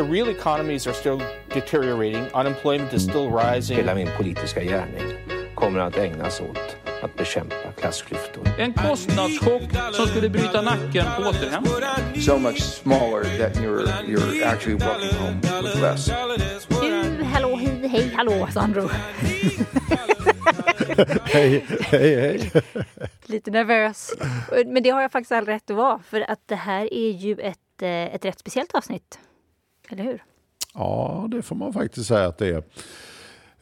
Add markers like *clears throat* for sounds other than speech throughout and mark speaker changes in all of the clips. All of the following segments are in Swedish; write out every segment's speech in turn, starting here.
Speaker 1: the real economies are still deteriorating, unemployment is still rising.
Speaker 2: Hela min politiska gärning kommer att ägnas åt att bekämpa klassklyftor.
Speaker 3: En kostnadschock som skulle bryta nacken på återhämtning.
Speaker 4: So much smaller that you're, you're actually walking home with less.
Speaker 5: Du, hallå, hej, hej, hallå, Sandro. *laughs*
Speaker 6: hej, hej, hej.
Speaker 5: Lite nervös. Men det har jag faktiskt all rätt att vara, för att det här är ju ett, eh, ett rätt speciellt avsnitt. Eller hur?
Speaker 6: Ja, det får man faktiskt säga att det är.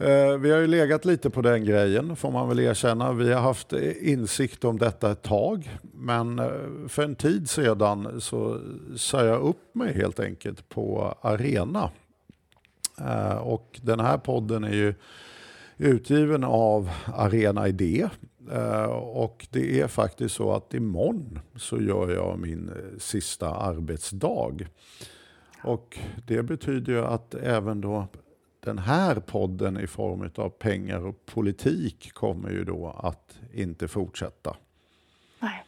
Speaker 6: Eh, vi har ju legat lite på den grejen får man väl erkänna. Vi har haft eh, insikt om detta ett tag. Men eh, för en tid sedan så sa jag upp mig helt enkelt på Arena. Och den här podden är ju utgiven av Arena Idé. Och det är faktiskt så att imorgon så gör jag min sista arbetsdag. Och det betyder ju att även då den här podden i form av pengar och politik kommer ju då att inte fortsätta.
Speaker 5: Nej.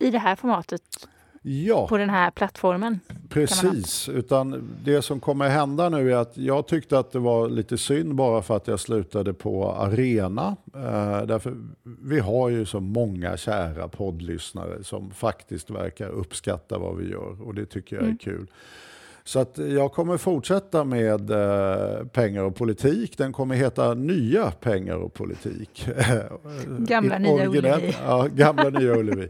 Speaker 5: I det här formatet?
Speaker 6: ja.
Speaker 5: på den här plattformen.
Speaker 6: Precis, utan det som kommer hända nu är att jag tyckte att det var lite synd bara för att jag slutade på Arena. Eh, därför vi har ju så många kära poddlyssnare som faktiskt verkar uppskatta vad vi gör och det tycker jag är mm. kul. Så att jag kommer fortsätta med eh, pengar och politik. Den kommer heta Nya pengar och politik. *laughs*
Speaker 5: Gamla nya Ullevi.
Speaker 6: Ja, gamla nya Ullevi.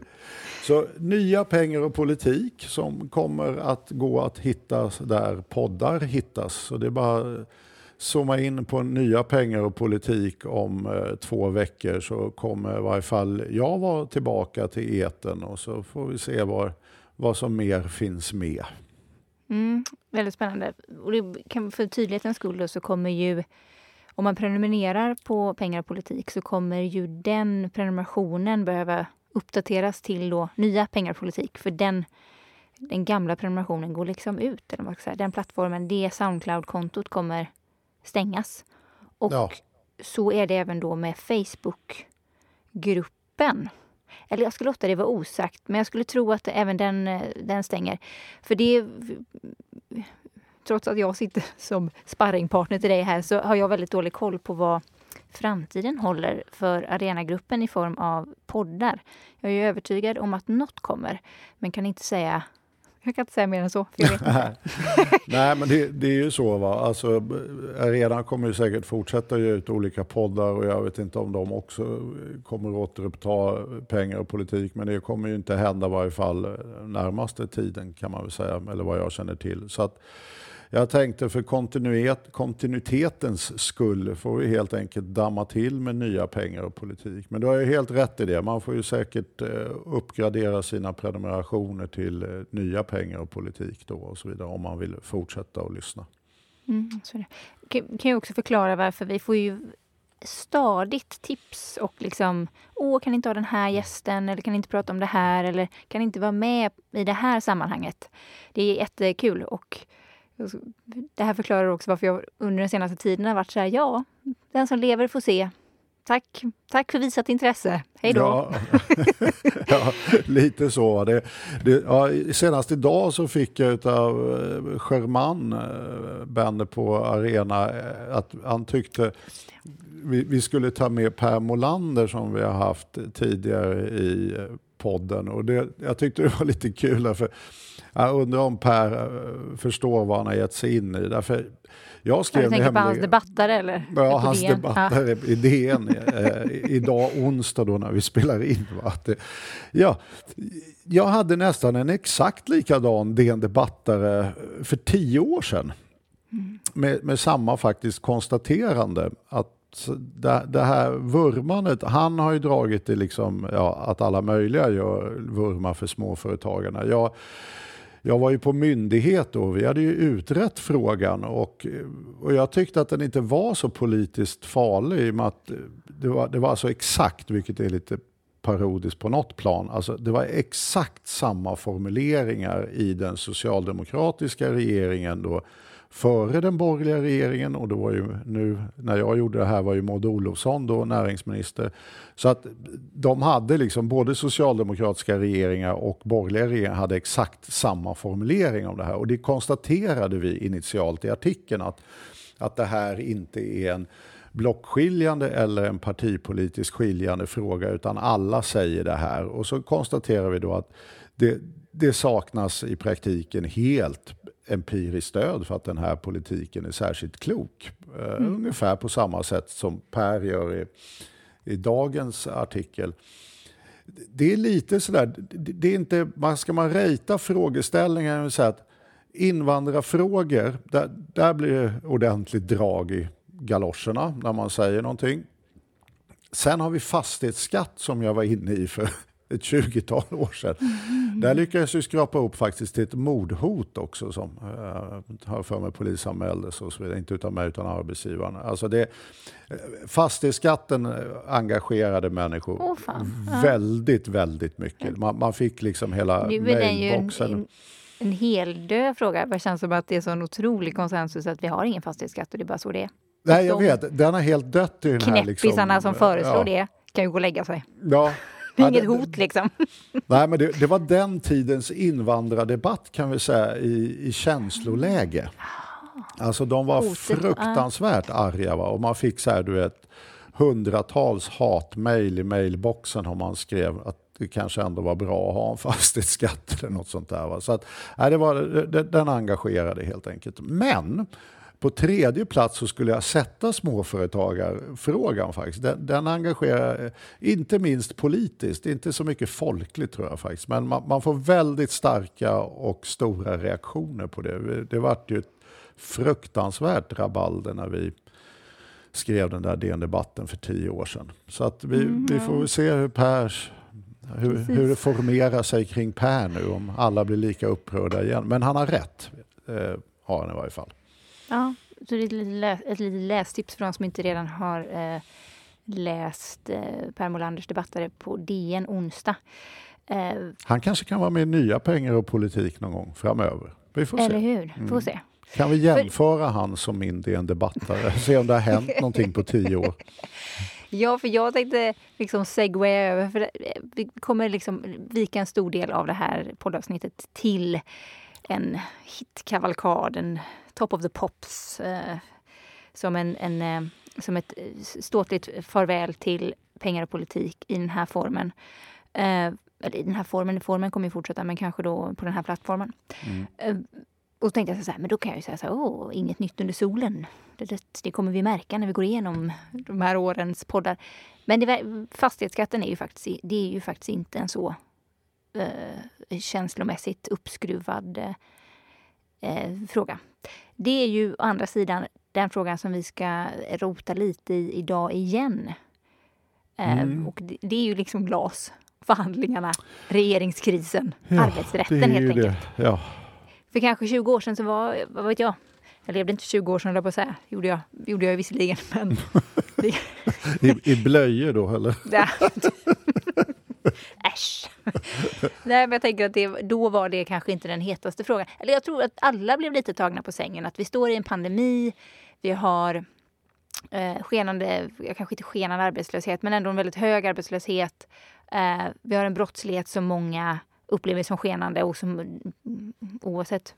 Speaker 6: Så nya pengar och politik som kommer att gå att hitta där poddar hittas. Så det är bara zooma in på nya pengar och politik om eh, två veckor så kommer i varje fall jag vara tillbaka till eten och så får vi se var, vad som mer finns med.
Speaker 5: Mm, väldigt spännande. Och det kan, för tydlighetens skull då, så kommer ju om man prenumererar på pengar och politik så kommer ju den prenumerationen behöva uppdateras till då nya pengarpolitik. För den, den gamla prenumerationen går liksom ut. Eller man ska säga. Den plattformen, det Soundcloud-kontot kommer stängas. Och ja. så är det även då med Facebook-gruppen. Eller jag skulle låta det vara osagt, men jag skulle tro att även den, eh, den stänger. För det trots att jag sitter *laughs* som sparringpartner till dig här så har jag väldigt dålig koll på vad framtiden håller för Arenagruppen i form av poddar. Jag är övertygad om att något kommer, men kan inte säga jag kan inte säga mer än så. *laughs*
Speaker 6: Nej, men det, det, är ju så. Va? Alltså, Arena kommer ju säkert fortsätta ge ut olika poddar och jag vet inte om de också kommer återuppta pengar och politik. Men det kommer ju inte hända i varje fall närmaste tiden kan man väl säga, eller vad jag känner till. Så att, jag tänkte för kontinuitet, kontinuitetens skull får vi helt enkelt damma till med nya pengar och politik. Men du har ju helt rätt i det. Man får ju säkert eh, uppgradera sina prenumerationer till eh, nya pengar och politik då och så vidare om man vill fortsätta att lyssna.
Speaker 5: Mm, så. Kan, kan jag också förklara varför vi får ju stadigt tips och liksom Åh, kan inte ha den här gästen eller kan inte prata om det här eller kan inte vara med i det här sammanhanget. Det är jättekul och det här förklarar också varför jag under den senaste tiden har varit så här, ja, den som lever får se. Tack, tack för visat intresse. Hej då! Ja, *laughs*
Speaker 6: ja lite så. Det, det, ja, senast idag så fick jag av Sherman, eh, bandet på Arena, eh, att han tyckte vi, vi, skulle ta med Per Molander som vi har haft tidigare i eh, podden. Och det, jag tyckte det var lite kul. För jag undrar om Per eh, förstår vad han har gett sig in i. Därför jag skrev
Speaker 5: du tänker på hans debattare eller?
Speaker 6: Ja, hans DN. debattare ja. i DN eh, idag onsdag då när vi spelar in. Va? Att, ja, jag hade nästan en exakt likadan DN debattare för tio år sedan. Mm. Med, med samma faktiskt konstaterande att det, det, här vurmandet, han har ju dragit det liksom, ja, att alla möjliga gör vurma för småföretagarna. Jag, jag var ju på myndighet då, vi hade ju utrett frågan och, och jag tyckte att den inte var så politiskt farlig i och med att det var, det var alltså exakt, vilket är lite parodiskt på något plan. Alltså, det var exakt samma formuleringar i den socialdemokratiska regeringen då före den borgerliga regeringen och det var ju nu när jag gjorde det här var ju Maud Olofsson då näringsminister. Så att de hade liksom både socialdemokratiska regeringar och borgerliga regeringar hade exakt samma formulering om det här och det konstaterade vi initialt i artikeln att, att det här inte är en blockskiljande eller en partipolitiskt skiljande fråga utan alla säger det här och så konstaterar vi då att det, det saknas i praktiken helt empiriskt stöd för att den här politiken är särskilt klok. Eh, mm. Ungefär på samma sätt som Per gör i, i dagens artikel. Det är lite sådär, det är inte, man ska man rejta frågeställningar och säga att invandrarfrågor, där, där blir det ordentligt drag i galoscherna när man säger någonting. Sen har vi fastighetsskatt som jag var inne i för ett 20-tal *laughs* år sedan. Mm. Där lyckades vi skrapa upp faktiskt ett mordhot också som uh, har för mig polisanmäldes och så vidare. Inte utan mig utan arbetsgivaren. Alltså det, fastighetsskatten engagerade människor oh, väldigt, väldigt mycket. Man, man fick liksom hela mailboxen. En,
Speaker 5: en hel dö fråga. Det känns som att det är så en otrolig konsensus att vi har ingen fastighetsskatt och det är bara så det är.
Speaker 6: Nej, jag vet. Den har helt dött i den här...
Speaker 5: Knäppisarna liksom, som föreslår ja. det kan ju gå och lägga sig.
Speaker 6: Ja,
Speaker 5: det är inget hot liksom. *laughs*
Speaker 6: Nej, men det, det, var den tidens invandrardebatt kan vi säga i, i känsloläge. Alltså de var fruktansvärt arga va? och man fick så här, du vet, hundratals hatmejl i mailboxen om man skrev att det kanske ändå var bra att ha en fastighetsskatt eller något sånt där. Va? Så att, nej, det var, det, den engagerade helt enkelt. Men på tredje plats så skulle jag sätta småföretagarfrågan faktiskt. Den, den engagerar, inte minst politiskt, inte så mycket folkligt tror jag faktiskt. Men man, man får väldigt starka och stora reaktioner på det. Det vart ju ett fruktansvärt rabalder när vi skrev den där DN-debatten för tio år sedan. Så att vi, mm, vi får se hur Pers hur, hur det formerar sig kring Per nu, om alla blir lika upprörda igen. Men han har rätt, eh, har han i varje fall.
Speaker 5: Ja, så det är ett litet, ett litet lästips för de som inte redan har eh, läst eh, Per Molanders debattare på DN onsdag.
Speaker 6: Eh, Han kanske kan vara med i nya pengar och politik någon gång framöver. Vi får
Speaker 5: eller
Speaker 6: se.
Speaker 5: hur, mm. får se.
Speaker 6: Kan vi jämföra för... han som min DN-debattare? *laughs* Se om det har hänt *laughs* någonting på tio år.
Speaker 5: Ja, för jag tänkte liksom segway över, för vi kommer liksom vika en stor del av det här poddavsnittet till en hitkavalkad, en Top of the Pops eh, som, en, en eh, som ett eh, ståtligt farväl till pengar och politik i den här formen. Eh, eller i den här formen, formen kommer ju fortsätta, men kanske då på den här plattformen. Mm. Eh, och så tänkte jag så här, men då kan jag ju säga så här, åh, inget nytt under solen. Det, det, det, kommer vi märka när vi går igenom de här årens poddar. Men det, fastighetsskatten är ju faktiskt, det är ju faktiskt inte en så eh, känslomässigt uppskruvad eh, fråga. Det är ju å andra sidan den frågan som vi ska rota lite i idag igen. Eh, mm. Och det, det, är ju liksom LAS, förhandlingarna, regeringskrisen, ja, arbetsrätten helt enkelt. Det. Ja. För kanske 20 år sedan så var, vad vet jag, jag levde inte 20 år sedan, jag på att säga. gjorde jag, gjorde jag visserligen. Men *laughs*
Speaker 6: I, I blöjor då, eller? *laughs* *laughs*
Speaker 5: Nej, men jag tänker att det, då var det kanske inte den hetaste frågan. Eller jag tror att alla blev lite tagna på sängen. Att vi står i en pandemi, vi har eh, skenande, kanske inte skenande arbetslöshet, men ändå en väldigt hög arbetslöshet. Eh, vi har en brottslighet som många upplever som skenande och som mm, oavsett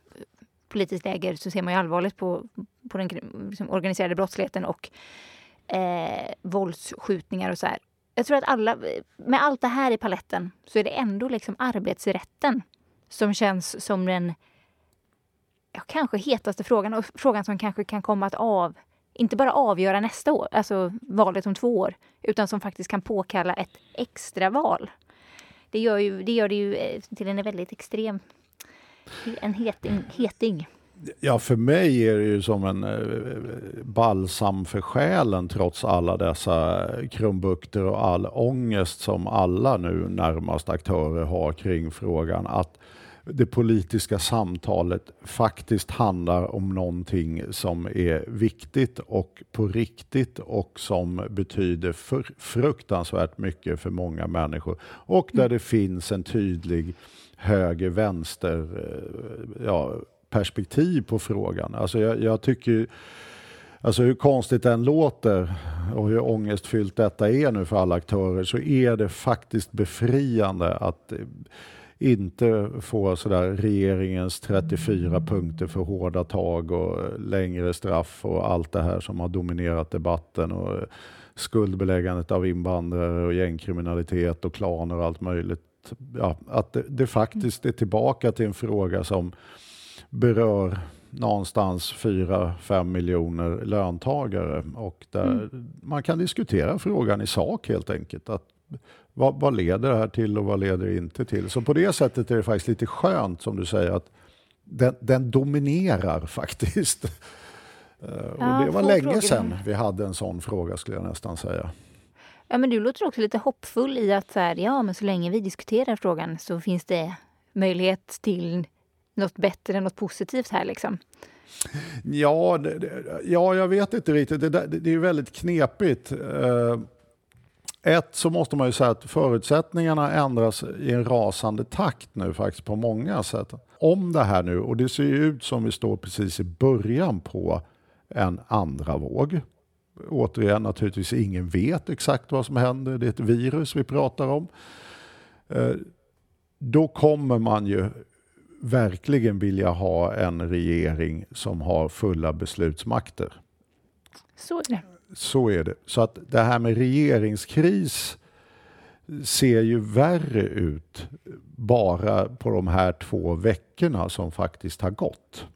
Speaker 5: politiskt läge så ser man ju allvarligt på, på den liksom, organiserade brottsligheten och eh, våldsskjutningar och så här jag tror att alla, med allt det här i paletten så är det ändå liksom arbetsrätten som känns som den ja, kanske hetaste frågan och frågan som kanske kan komma att av, inte bara avgöra nästa år, alltså valet om två år, utan som faktiskt kan påkalla ett extra val. Det gör, ju, det gör det ju eh, till en väldigt extrem, en heting. heting.
Speaker 6: Ja, för mig är det ju som en eh, balsam för själen trots alla dessa krumbukter och all ångest som alla nu närmast aktörer har kring frågan. Att det politiska samtalet faktiskt handlar om någonting som är viktigt och på riktigt och som betyder för, fruktansvärt mycket för många människor. Och där det finns en tydlig höger-vänster eh, ja, perspektiv på frågan. Alltså jag, jag tycker Alltså hur konstigt det än låter och hur ångestfyllt detta är nu för alla aktörer så är det faktiskt befriande att eh, inte få sådär regeringens 34 punkter för hårda tag och längre straff och allt det här som har dominerat debatten och skuldbeläggandet av invandrare och gängkriminalitet och klaner och allt möjligt. Ja, att det, det faktiskt är tillbaka till en fråga som berör någonstans 4-5 miljoner löntagare och där mm. man kan diskutera frågan i sak helt enkelt. Att vad, vad, leder det här till och vad leder det inte till? Så på det sättet är det faktiskt lite skönt som du säger att den, den dominerar *laughs* faktiskt. Ja, och det var länge frågor. sedan vi hade en sån fråga skulle jag nästan säga.
Speaker 5: Ja, men du låter också lite hoppfull i att så här, ja, men så länge vi diskuterar frågan så finns det möjlighet till något bättre, något positivt här liksom.
Speaker 6: Ja, det, ja jag vet inte riktigt. Det, det, det är väldigt knepigt. Uh, ett så måste man ju säga att förutsättningarna ändras i en rasande takt nu faktiskt på många sätt. Om det här nu, och det ser ju ut som vi står precis i början på en andra våg. Återigen, naturligtvis ingen vet exakt vad som händer. Det är ett virus vi pratar om. Eh, då kommer man ju verkligen vilja ha en regering som har fulla beslutsmakter.
Speaker 5: Så är det.
Speaker 6: Så är det. Så att det här med regeringskris ser ju värre ut bara på de här två veckorna som faktiskt har gått.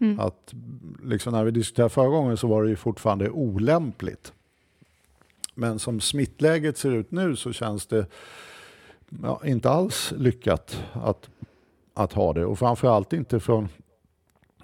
Speaker 6: Mm. Att, liksom när vi diskuterade förra gången så var det ju fortfarande olämpligt. Men som smittläget ser ut nu så känns det ja, inte alls lyckat att, att ha det. Och framförallt inte från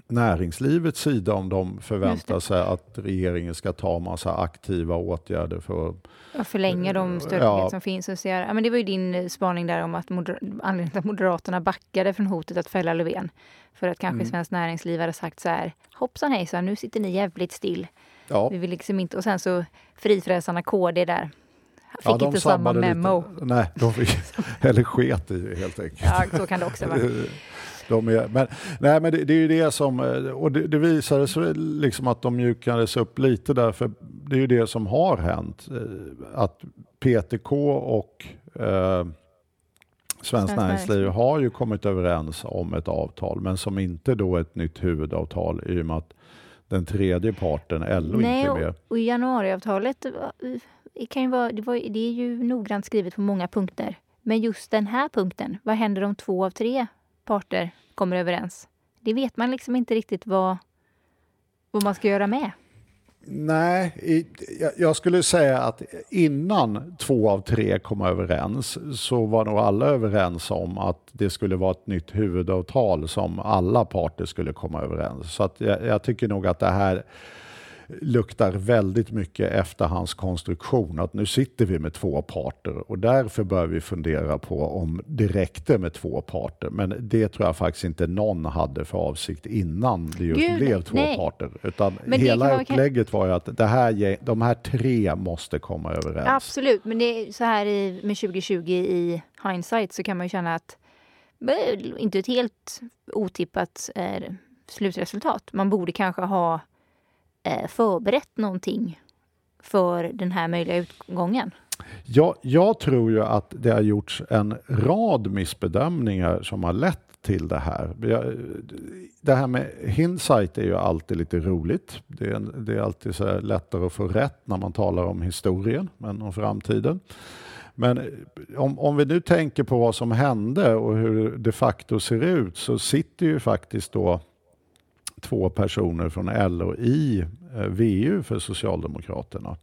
Speaker 6: näringslivets sida om de förväntar sig att regeringen ska ta massa aktiva åtgärder för
Speaker 5: att förlänga de stödpaket ja. som finns. Och ser, ja, men det var ju din eh, spaning där om att moder, anledningen till att Moderaterna backade från hotet att fälla Löfven. För att kanske mm. Svenskt Näringsliv hade sagt så här, hoppsan hejsan, nu sitter ni jävligt still. Ja. Vi vill liksom inte, och sen så frifräsarna KD där. Fick ja, inte samma memo.
Speaker 6: Lite. Nej, de fick, *laughs* eller sket i det helt enkelt.
Speaker 5: Ja, så kan det också vara. *laughs*
Speaker 6: De är, men nej, men det, det, är ju det som, och det, det visade sig liksom att de mjukades upp lite där, för det är ju det som har hänt. Eh, att PTK och eh, Svenskt Näringsliv har ju kommit överens om ett avtal, men som inte då ett nytt huvudavtal i och med att den tredje parten, LO, Nej, inte är med.
Speaker 5: Och, och i kan ju vara, det, var, det är ju noggrant skrivet på många punkter. Men just den här punkten, vad händer om två av tre parter kommer överens. Det vet man liksom inte riktigt vad, vad man ska göra med.
Speaker 6: Nej, jag skulle säga att innan två av tre kom överens så var nog alla överens om att det skulle vara ett nytt huvudavtal som alla parter skulle komma överens. Så att jag, jag tycker nog att det här luktar väldigt mycket efterhandskonstruktion. Att nu sitter vi med två parter och därför bör vi fundera på om det räckte med två parter. Men det tror jag faktiskt inte någon hade för avsikt innan det just Gud, blev två nej. parter. Utan men hela upplägget var ju att det här, de här tre måste komma överens.
Speaker 5: Absolut, men det är så här i, med 2020 i hindsight så kan man ju känna att inte ett helt otippat eh, slutresultat. Man borde kanske ha Eh, förberett någonting för den här möjliga utgången?
Speaker 6: Ja, jag tror ju att det har gjorts en rad missbedömningar som har lett till det här. Det här med hindsight är ju alltid lite roligt. Det är, det är alltid så lättare att få rätt när man talar om historien än om framtiden. Men om, om vi nu tänker på vad som hände och hur det de facto ser ut så sitter ju faktiskt då två personer från LO i eh, VU för Socialdemokraterna.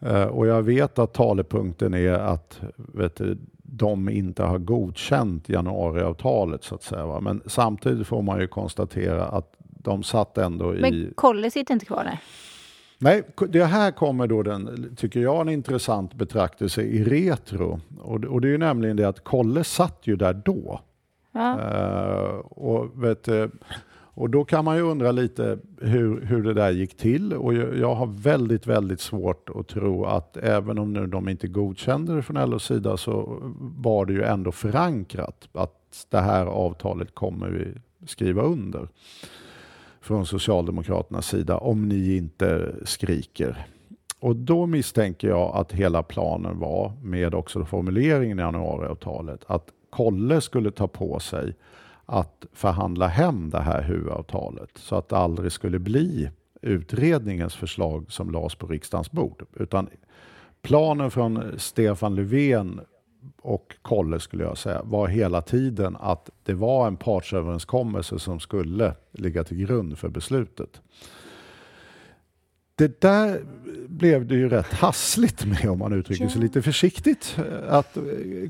Speaker 6: Eh, och jag vet att talepunkten är att vet du, de inte har godkänt januariavtalet så att säga. Va? Men samtidigt får man ju konstatera att de satt ändå i...
Speaker 5: Men Kolle sitter inte kvar där?
Speaker 6: Nej, det här kommer då den, tycker jag, en intressant betraktelse i retro. Och, och det är ju nämligen det att Kolle satt ju där då.
Speaker 5: Ja.
Speaker 6: Eh, och, vet, du, och då kan man ju undra lite hur, hur det där gick till. Och jag, jag har väldigt, väldigt svårt att tro att även om nu de inte godkände det från LOs sida så var det ju ändå förankrat att det här avtalet kommer vi skriva under från Socialdemokraternas sida om ni inte skriker. Och då misstänker jag att hela planen var, med också formuleringen i januariavtalet, att Kolle skulle ta på sig att förhandla hem det här huvudavtalet så att det aldrig skulle bli utredningens förslag som lades på riksdagens bord. Utan planen från Stefan Löfven och Kolle skulle jag säga var hela tiden att det var en partsöverenskommelse som skulle ligga till grund för beslutet. Det där blev det ju rätt hassligt med om man uttrycker sig lite försiktigt. Att eh,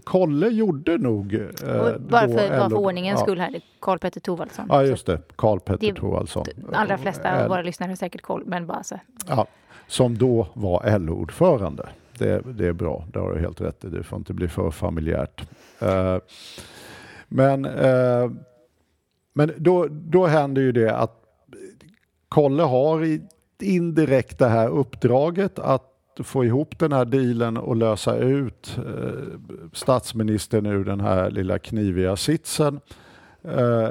Speaker 6: Kolle gjorde nog... Eh,
Speaker 5: Och bara för, bara för ordningens
Speaker 6: ja.
Speaker 5: skull här, Karl Petter Thorwaldsson.
Speaker 6: Ja, just det. Karl Petter Thorwaldsson.
Speaker 5: De allra flesta av våra lyssnare har säkert koll, men bara så.
Speaker 6: Ja, som då var LO-ordförande. Det, det är bra, det har du helt rätt i. Det får inte bli för familjärt. Eh, men eh, men då, då händer ju det att Kolle har i, indirekt det här uppdraget att få ihop den här dealen och lösa ut eh, statsministern ur den här lilla kniviga sitsen. Eh,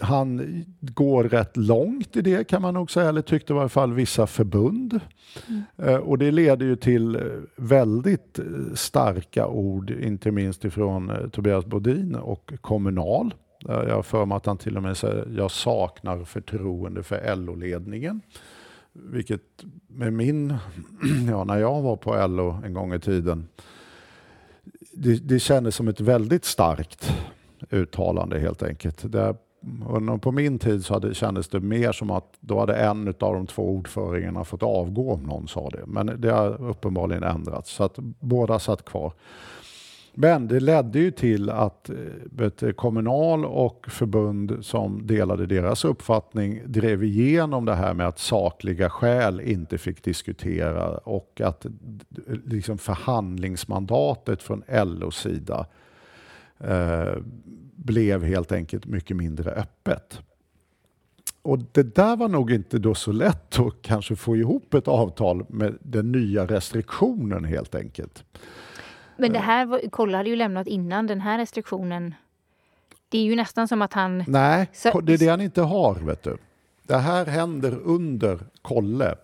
Speaker 6: han går rätt långt i det kan man nog säga, eller tyckte i varje fall vissa förbund. Eh, och det leder ju till väldigt starka ord, inte minst ifrån Tobias Bodin och Kommunal. Jag har för mig att han till och med säger jag saknar förtroende för LO-ledningen. Vilket med min, *clears throat* ja när jag var på LO en gång i tiden, det, det kändes som ett väldigt starkt uttalande helt enkelt. Det, under- på min tid så hade, kändes det mer som att då hade en av de två ordföringarna fått avgå om någon sa det. Men det har uppenbarligen ändrats så att båda satt kvar. Men det ledde ju till att eh, vet, Kommunal och förbund som delade deras uppfattning drev igenom det här med att sakliga skäl inte fick diskutera och att liksom förhandlingsmandatet från LOs sida eh, blev helt enkelt mycket mindre öppet. Och det där var nog inte då så lätt att kanske få ihop ett avtal med den nya restriktionen helt enkelt.
Speaker 5: Men det här, var, Kolle hade ju lämnat innan den här restriktionen. Det är ju nästan som att han...
Speaker 6: Nej, det är det han inte har. Vet du. Det här händer under Kolle.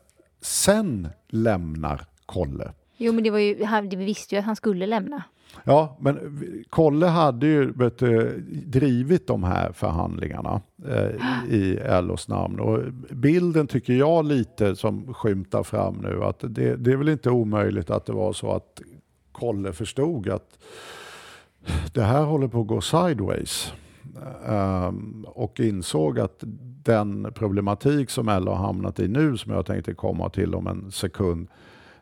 Speaker 6: Sen lämnar Kolle.
Speaker 5: Jo, men det var ju, han, vi visste ju att han skulle lämna.
Speaker 6: Ja, men Kolle hade ju du, drivit de här förhandlingarna eh, i LOs namn. Och bilden tycker jag lite som skymtar fram nu att det, det är väl inte omöjligt att det var så att Kolle förstod att det här håller på att gå sideways. Ehm, och insåg att den problematik som LO har hamnat i nu, som jag tänkte komma till om en sekund,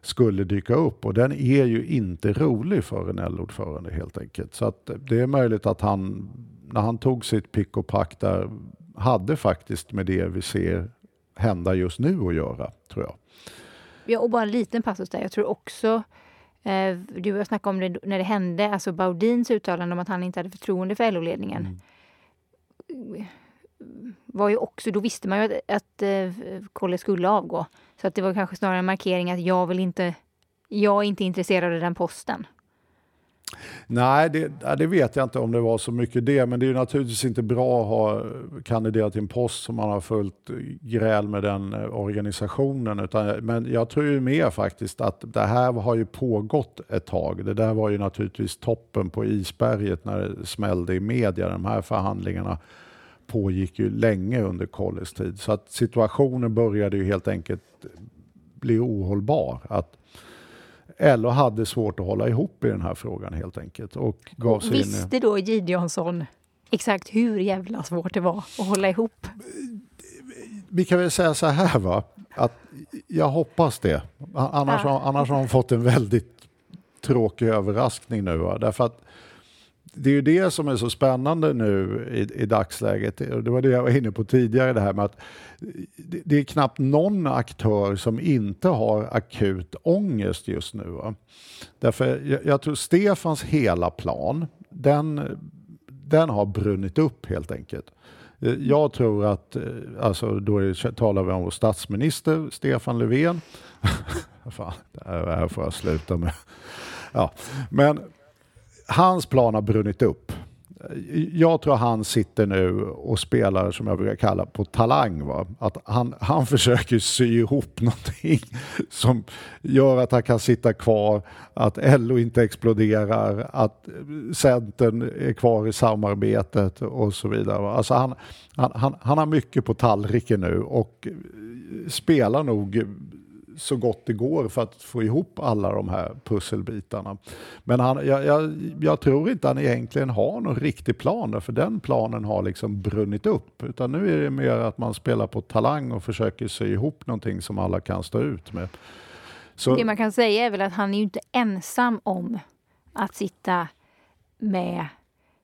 Speaker 6: skulle dyka upp. Och den är ju inte rolig för en L-ordförande, helt enkelt. Så att det är möjligt att han, när han tog sitt pick och pack där, hade faktiskt med det vi ser hända just nu att göra, tror jag.
Speaker 5: Ja, och bara en liten passus där. Jag tror också, du och jag snackade om det när det hände, alltså Baudins uttalande om att han inte hade förtroende för LO-ledningen. Var ju också, då visste man ju att, att eh, Kolle skulle avgå. Så att det var kanske snarare en markering att jag vill inte, jag är inte intresserad av den posten.
Speaker 6: Nej, det, det vet jag inte om det var så mycket det, men det är ju naturligtvis inte bra att ha kandiderat till en post som man har följt gräl med den eh, organisationen. Utan, men jag tror ju mer faktiskt att det här har ju pågått ett tag. Det där var ju naturligtvis toppen på isberget när det smällde i media. De här förhandlingarna pågick ju länge under Kolles tid. Så att situationen började ju helt enkelt bli ohållbar. Att LO hade svårt att hålla ihop i den här frågan helt enkelt. Och gav sig in.
Speaker 5: Visste då Gideonsson exakt hur jävla svårt det var att hålla ihop?
Speaker 6: Vi kan väl säga så här va, att jag hoppas det. Annars,
Speaker 5: Ja.
Speaker 6: annars har de fått en väldigt tråkig överraskning nu. Va? Därför att det är ju det som är så spännande nu i, i dagsläget. Det var det jag var inne på tidigare, det här med att det, det är knappt någon aktör som inte har akut ångest just nu. Va? Därför jag, jag tror Stefans hela plan, den, den har brunnit upp helt enkelt. Jag tror att, alltså då är, talar vi om vår statsminister Stefan Löfven. *laughs* Fan, det här får jag sluta med. Ja, men hans plan har brunnit upp. Jag tror han sitter nu och spelar, som jag brukar kalla, på talang. Va? Att han, han *laughs* försöker sy ihop någonting som gör att han kan sitta kvar, att LO inte exploderar, att Centern är kvar i samarbetet och så vidare. Va? Alltså han, han, han, han har mycket på tallriken nu och spelar nog så gott det går för att få ihop alla de här pusselbitarna. Men han, jag, jag, jag, tror inte han egentligen har någon riktig plan, för den planen har liksom brunnit upp. Utan nu är det mer att man spelar på talang och försöker sy ihop någonting som alla kan stå ut med.
Speaker 5: Så... Det man kan säga är väl att han är ju inte ensam om att sitta med,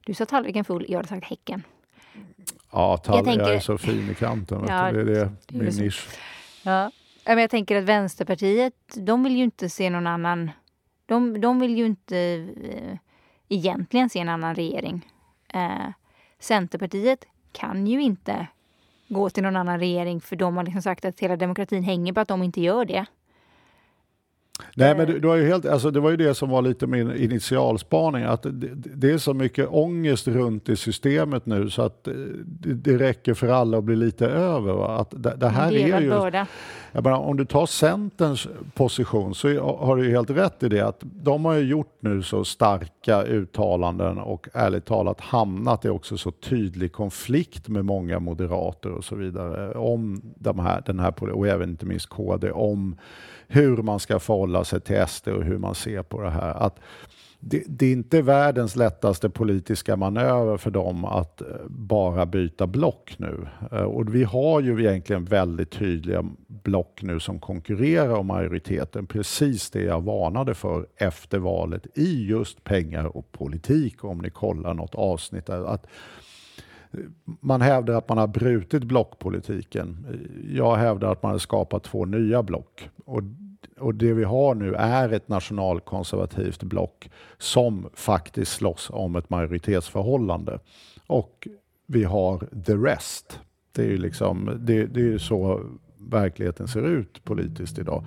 Speaker 5: du sa tallriken full, jag hade sagt Häcken.
Speaker 6: Ja, tall- jag, tänker... jag är så fin i kanten. Ja, det är det, min nisch.
Speaker 5: Ja. Jag tänker att Vänsterpartiet, de vill ju inte se någon annan... De, de vill ju inte eh, egentligen se en annan regering. Eh, Centerpartiet kan ju inte gå till någon annan regering för de har liksom sagt att hela demokratin hänger på att de inte gör det.
Speaker 6: Nej, men du, du har ju helt, alltså det var ju det som var lite min initialspaning, att det, det är så mycket ångest runt i systemet nu så att eh, det, det räcker för alla att bli lite över. Va? Att det, det här är ju, börda. jag menar, om du tar Centerns position så har du ju helt rätt i det att de har ju gjort nu så starka uttalanden och ärligt talat hamnat i också så tydlig konflikt med många moderater och så vidare om de här, den här, och även inte minst KD, om hur man ska förhålla sig till SD och hur man ser på det här. Att det, det, är inte världens lättaste politiska manöver för dem att eh, bara byta block nu. Eh, och vi har ju egentligen väldigt tydliga block nu som konkurrerar om majoriteten. Precis det jag varnade för efter valet i just pengar och politik om ni kollar något avsnitt. Att man hävdar att man har brutit blockpolitiken. Jag hävdar att man har skapat två nya block. Och, och det vi har nu är ett nationalkonservativt block som faktiskt slåss om ett majoritetsförhållande. Och vi har the rest. Det är ju liksom, det, det är så verkligheten ser ut politiskt idag.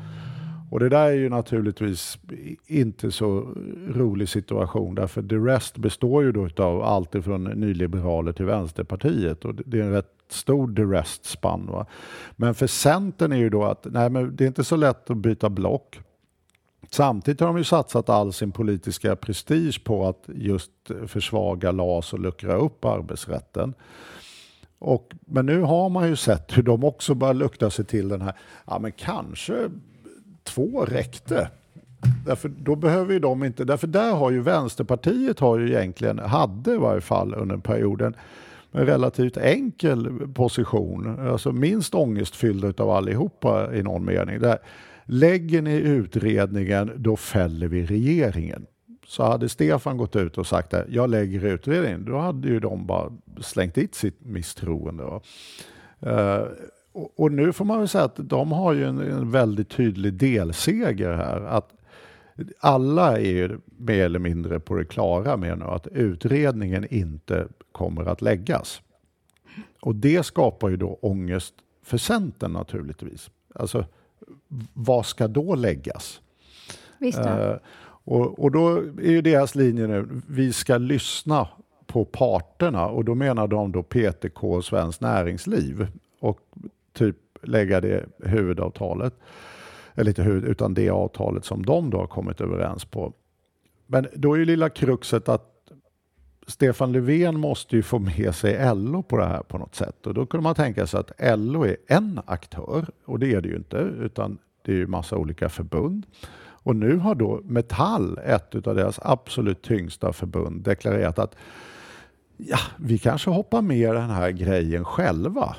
Speaker 6: Och det där är ju naturligtvis inte så rolig situation därför The Rest består ju då av allt ifrån nyliberaler till Vänsterpartiet och det är en rätt stor The Rest-spann. Men för Centern är ju då att nej, men det är inte så lätt att byta block. Samtidigt har de ju satsat all sin politiska prestige på att just försvaga LAS och luckra upp arbetsrätten. Och, men nu har man ju sett hur de också börjar lukta sig till den här, ja men kanske två räckte. Därför då behöver ju de inte, därför där har ju Vänsterpartiet har ju egentligen, hade i varje fall under perioden, en relativt enkel position, alltså minst ångestfylld av allihopa i någon mening. Där, lägger ni utredningen, då fäller vi regeringen. Så hade Stefan gått ut och sagt att jag lägger utredningen, då hade ju de bara slängt dit sitt misstroende. Uh, och, nu får man väl säga att de har ju en, en väldigt tydlig delseger här. Att alla är ju mer eller mindre på det klara med nu att utredningen inte kommer att läggas. Och det skapar ju då ångest för Centern naturligtvis. Alltså, vad ska då läggas?
Speaker 5: Visst uh,
Speaker 6: och, och då är ju deras linje nu, vi ska lyssna på parterna och då menar de då PTK och Svenskt Näringsliv. Och typ lägga det huvudavtalet, eller inte huvud, utan det avtalet som de då har kommit överens på. Men då är ju lilla kruxet att Stefan Löfven måste ju få med sig LO på det här på något sätt och då kunde man tänka sig att LO är en aktör och det är det ju inte utan det är ju massa olika förbund. Och nu har då Metall, ett av deras absolut tyngsta förbund, deklarerat att ja, vi kanske hoppar med den här grejen själva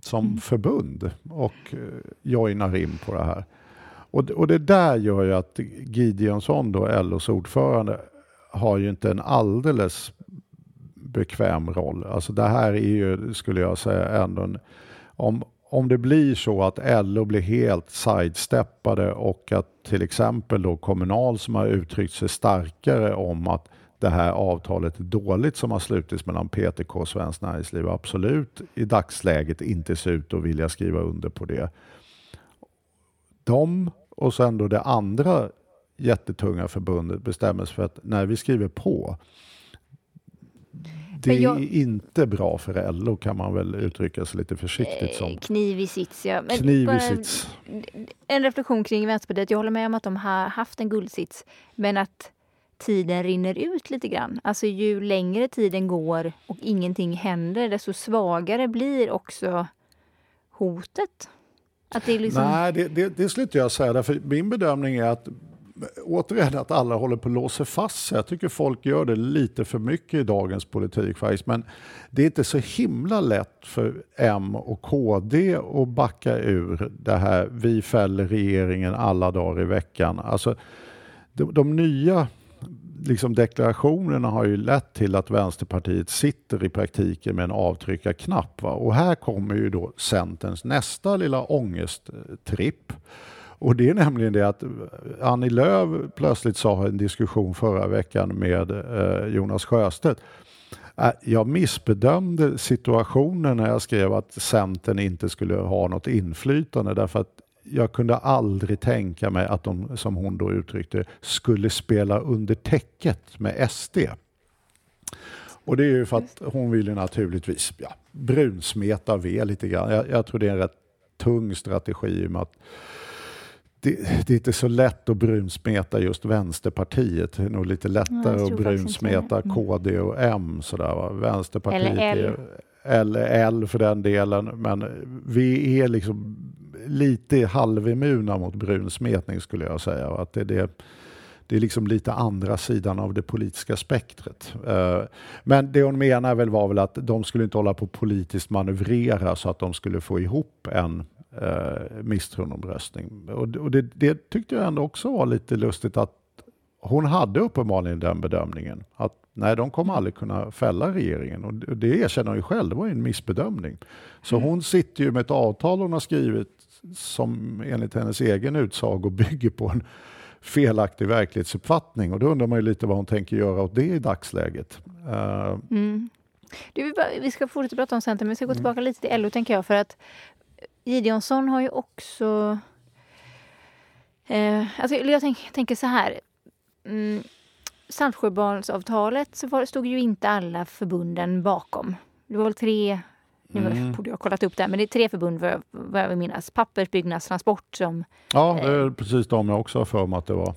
Speaker 6: som mm. förbund och eh, joinar in på det här. Och, och det där gör ju att Gideonsson, då, LOs ordförande, har ju inte en alldeles bekväm roll. Alltså det här är ju, skulle jag säga, ändå en, om, om det blir så att LO blir helt sidesteppade och att till exempel då Kommunal som har uttryckt sig starkare om att det här avtalet dåligt som har slutits mellan PTK och Svenskt Näringsliv. Absolut i dagsläget inte ser ut att vilja skriva under på det. De och sen då det andra jättetunga förbundet bestämmer sig för att när vi skriver på det jag, är inte bra för LO kan man väl uttrycka sig lite försiktigt som.
Speaker 5: Kniv i sits, ja.
Speaker 6: Men kniv i sits.
Speaker 5: En reflektion kring Vänsterpartiet. Jag håller med om att de har haft en guldsits, men att tiden rinner ut lite grann. Alltså ju längre tiden går och ingenting händer, desto svagare blir också hotet.
Speaker 6: Att det liksom... Nej, det, det, det skulle inte jag säga. Därför min bedömning är att återigen att alla håller på att låsa fast sig. Jag tycker folk gör det lite för mycket i dagens politik faktiskt. Men det är inte så himla lätt för M och KD att backa ur det här vi fäller regeringen alla dagar i veckan. Alltså, de, de nya liksom deklarationerna har ju lett till att Vänsterpartiet sitter i praktiken med en avtryckarknapp. Va? Och här kommer ju då Centerns nästa lilla ångesttripp. Och det är nämligen det att Annie Lööf plötsligt sa i en diskussion förra veckan med eh, Jonas Sjöstedt äh, jag missbedömde situationen när jag skrev att Centern inte skulle ha något inflytande därför att jag kunde aldrig tänka mig att de, som hon då uttryckte skulle spela under täcket med SD. Och det är ju för att hon vill ju naturligtvis ja, brunsmeta V lite grann. Jag, jag tror det är en rätt tung strategi med att det, det, är inte så lätt att brunsmeta just Vänsterpartiet. Det är nog lite lättare att brunsmeta mm. KD och M. Sådär, va? Vänsterpartiet eller L. Är, eller L för den delen. Men vi är liksom lite halvimmuna mot brunsmetning skulle jag säga. Att det, det, det är liksom lite andra sidan av det politiska spektret. Eh, men det hon menar väl var väl att de skulle inte hålla på politiskt manövrera så att de skulle få ihop en eh, misstroendeomröstning. Och, och det, det, tyckte jag ändå också var lite lustigt att hon hade uppenbarligen den bedömningen att nej, de kommer aldrig kunna fälla regeringen och det erkänner hon ju själv, det var ju en missbedömning. Så mm. hon sitter ju med ett avtal hon har skrivit som enligt hennes egen utsago bygger på en felaktig verklighetsuppfattning och då undrar man ju lite vad hon tänker göra åt det i dagsläget. Uh,
Speaker 5: mm. Du, vi ska fortsätta prata om Centern, men vi ska gå mm. tillbaka lite till LO tänker jag. För att Gideonsson har ju också... Eh, alltså jag tänk, tänker så här. Mm, Saltsjöbadsavtalet så stod ju inte alla förbunden bakom. Det var väl tre, nu mm. borde jag ha kollat upp det, men det är tre förbund vad jag, vad jag minnas. Pappers, Byggnads, Transport som...
Speaker 6: Ja, det är eh, precis de jag också har för mig att det var.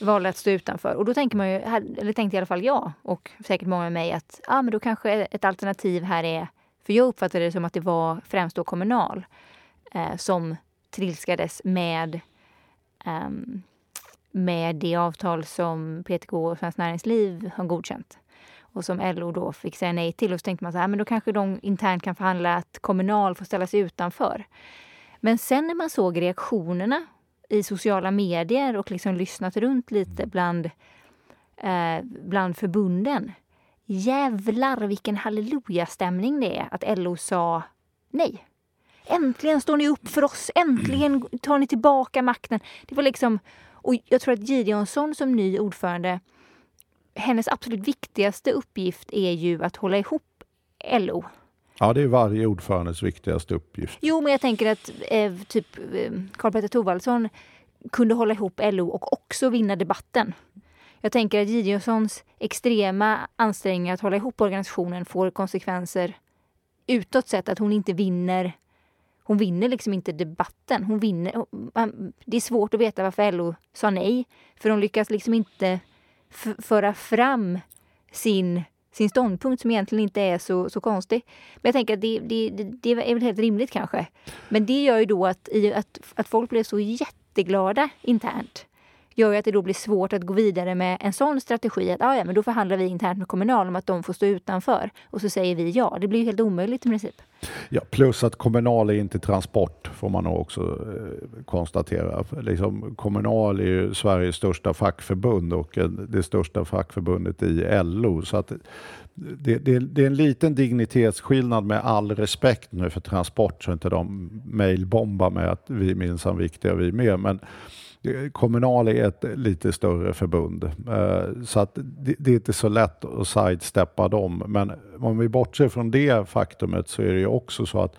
Speaker 5: Valde att stå utanför. Och då tänker man ju, eller tänkte i alla fall jag och säkert många med mig att ah, men då kanske ett alternativ här är, för jag uppfattade det som att det var främst då Kommunal eh, som trilskades med, eh, med det avtal som PTK och Svenskt Näringsliv har godkänt och som LO då fick säga nej till. Och så tänkte man så här, men då kanske de internt kan förhandla att Kommunal får ställa sig utanför. Men sen när man såg reaktionerna i sociala medier och liksom lyssnat runt lite bland, eh, bland förbunden. Jävlar vilken hallelujastämning det är att LO sa nej. Äntligen står ni upp för oss. Äntligen tar ni tillbaka makten. Det var liksom, och jag tror att Gideonsson som ny ordförande, hennes absolut viktigaste uppgift är ju att hålla ihop LO.
Speaker 6: Ja, det är varje ordförandes viktigaste uppgift.
Speaker 5: Jo, men jag tänker att eh, typ eh, Karl-Petter Thorwaldsson kunde hålla ihop LO och också vinna debatten. Jag tänker att Gideonssons extrema ansträngningar att hålla ihop organisationen får konsekvenser utåt sett att hon inte vinner hon vinner liksom inte debatten. Hon vinner, det är svårt att veta varför LO sa nej. För de lyckas liksom inte föra fram sin, sin ståndpunkt som egentligen inte är så, så konstig. Men jag tänker att det, det, det är väl helt rimligt kanske. Men det gör ju då att, att, att folk blev så jätteglada internt gör ju att det då blir svårt att gå vidare med en sån strategi. Att ah, ja, men då förhandlar vi internt med Kommunal om att de får stå utanför. Och så säger vi ja. Det blir ju helt omöjligt i princip.
Speaker 6: Ja, plus att Kommunal är inte transport, får man nog också eh, konstatera. Liksom, kommunal är ju Sveriges största fackförbund och eh, det största fackförbundet i LO. Så att det, det, det, är en liten dignitetsskillnad med all respekt nu för Transport så inte de mejlbombar med att vi är minsann viktiga vi med. Men Kommunal är ett lite större förbund eh, så att det, det är inte så lätt att sidesteppa dem. Men om vi bortser från det faktumet så är det ju också så att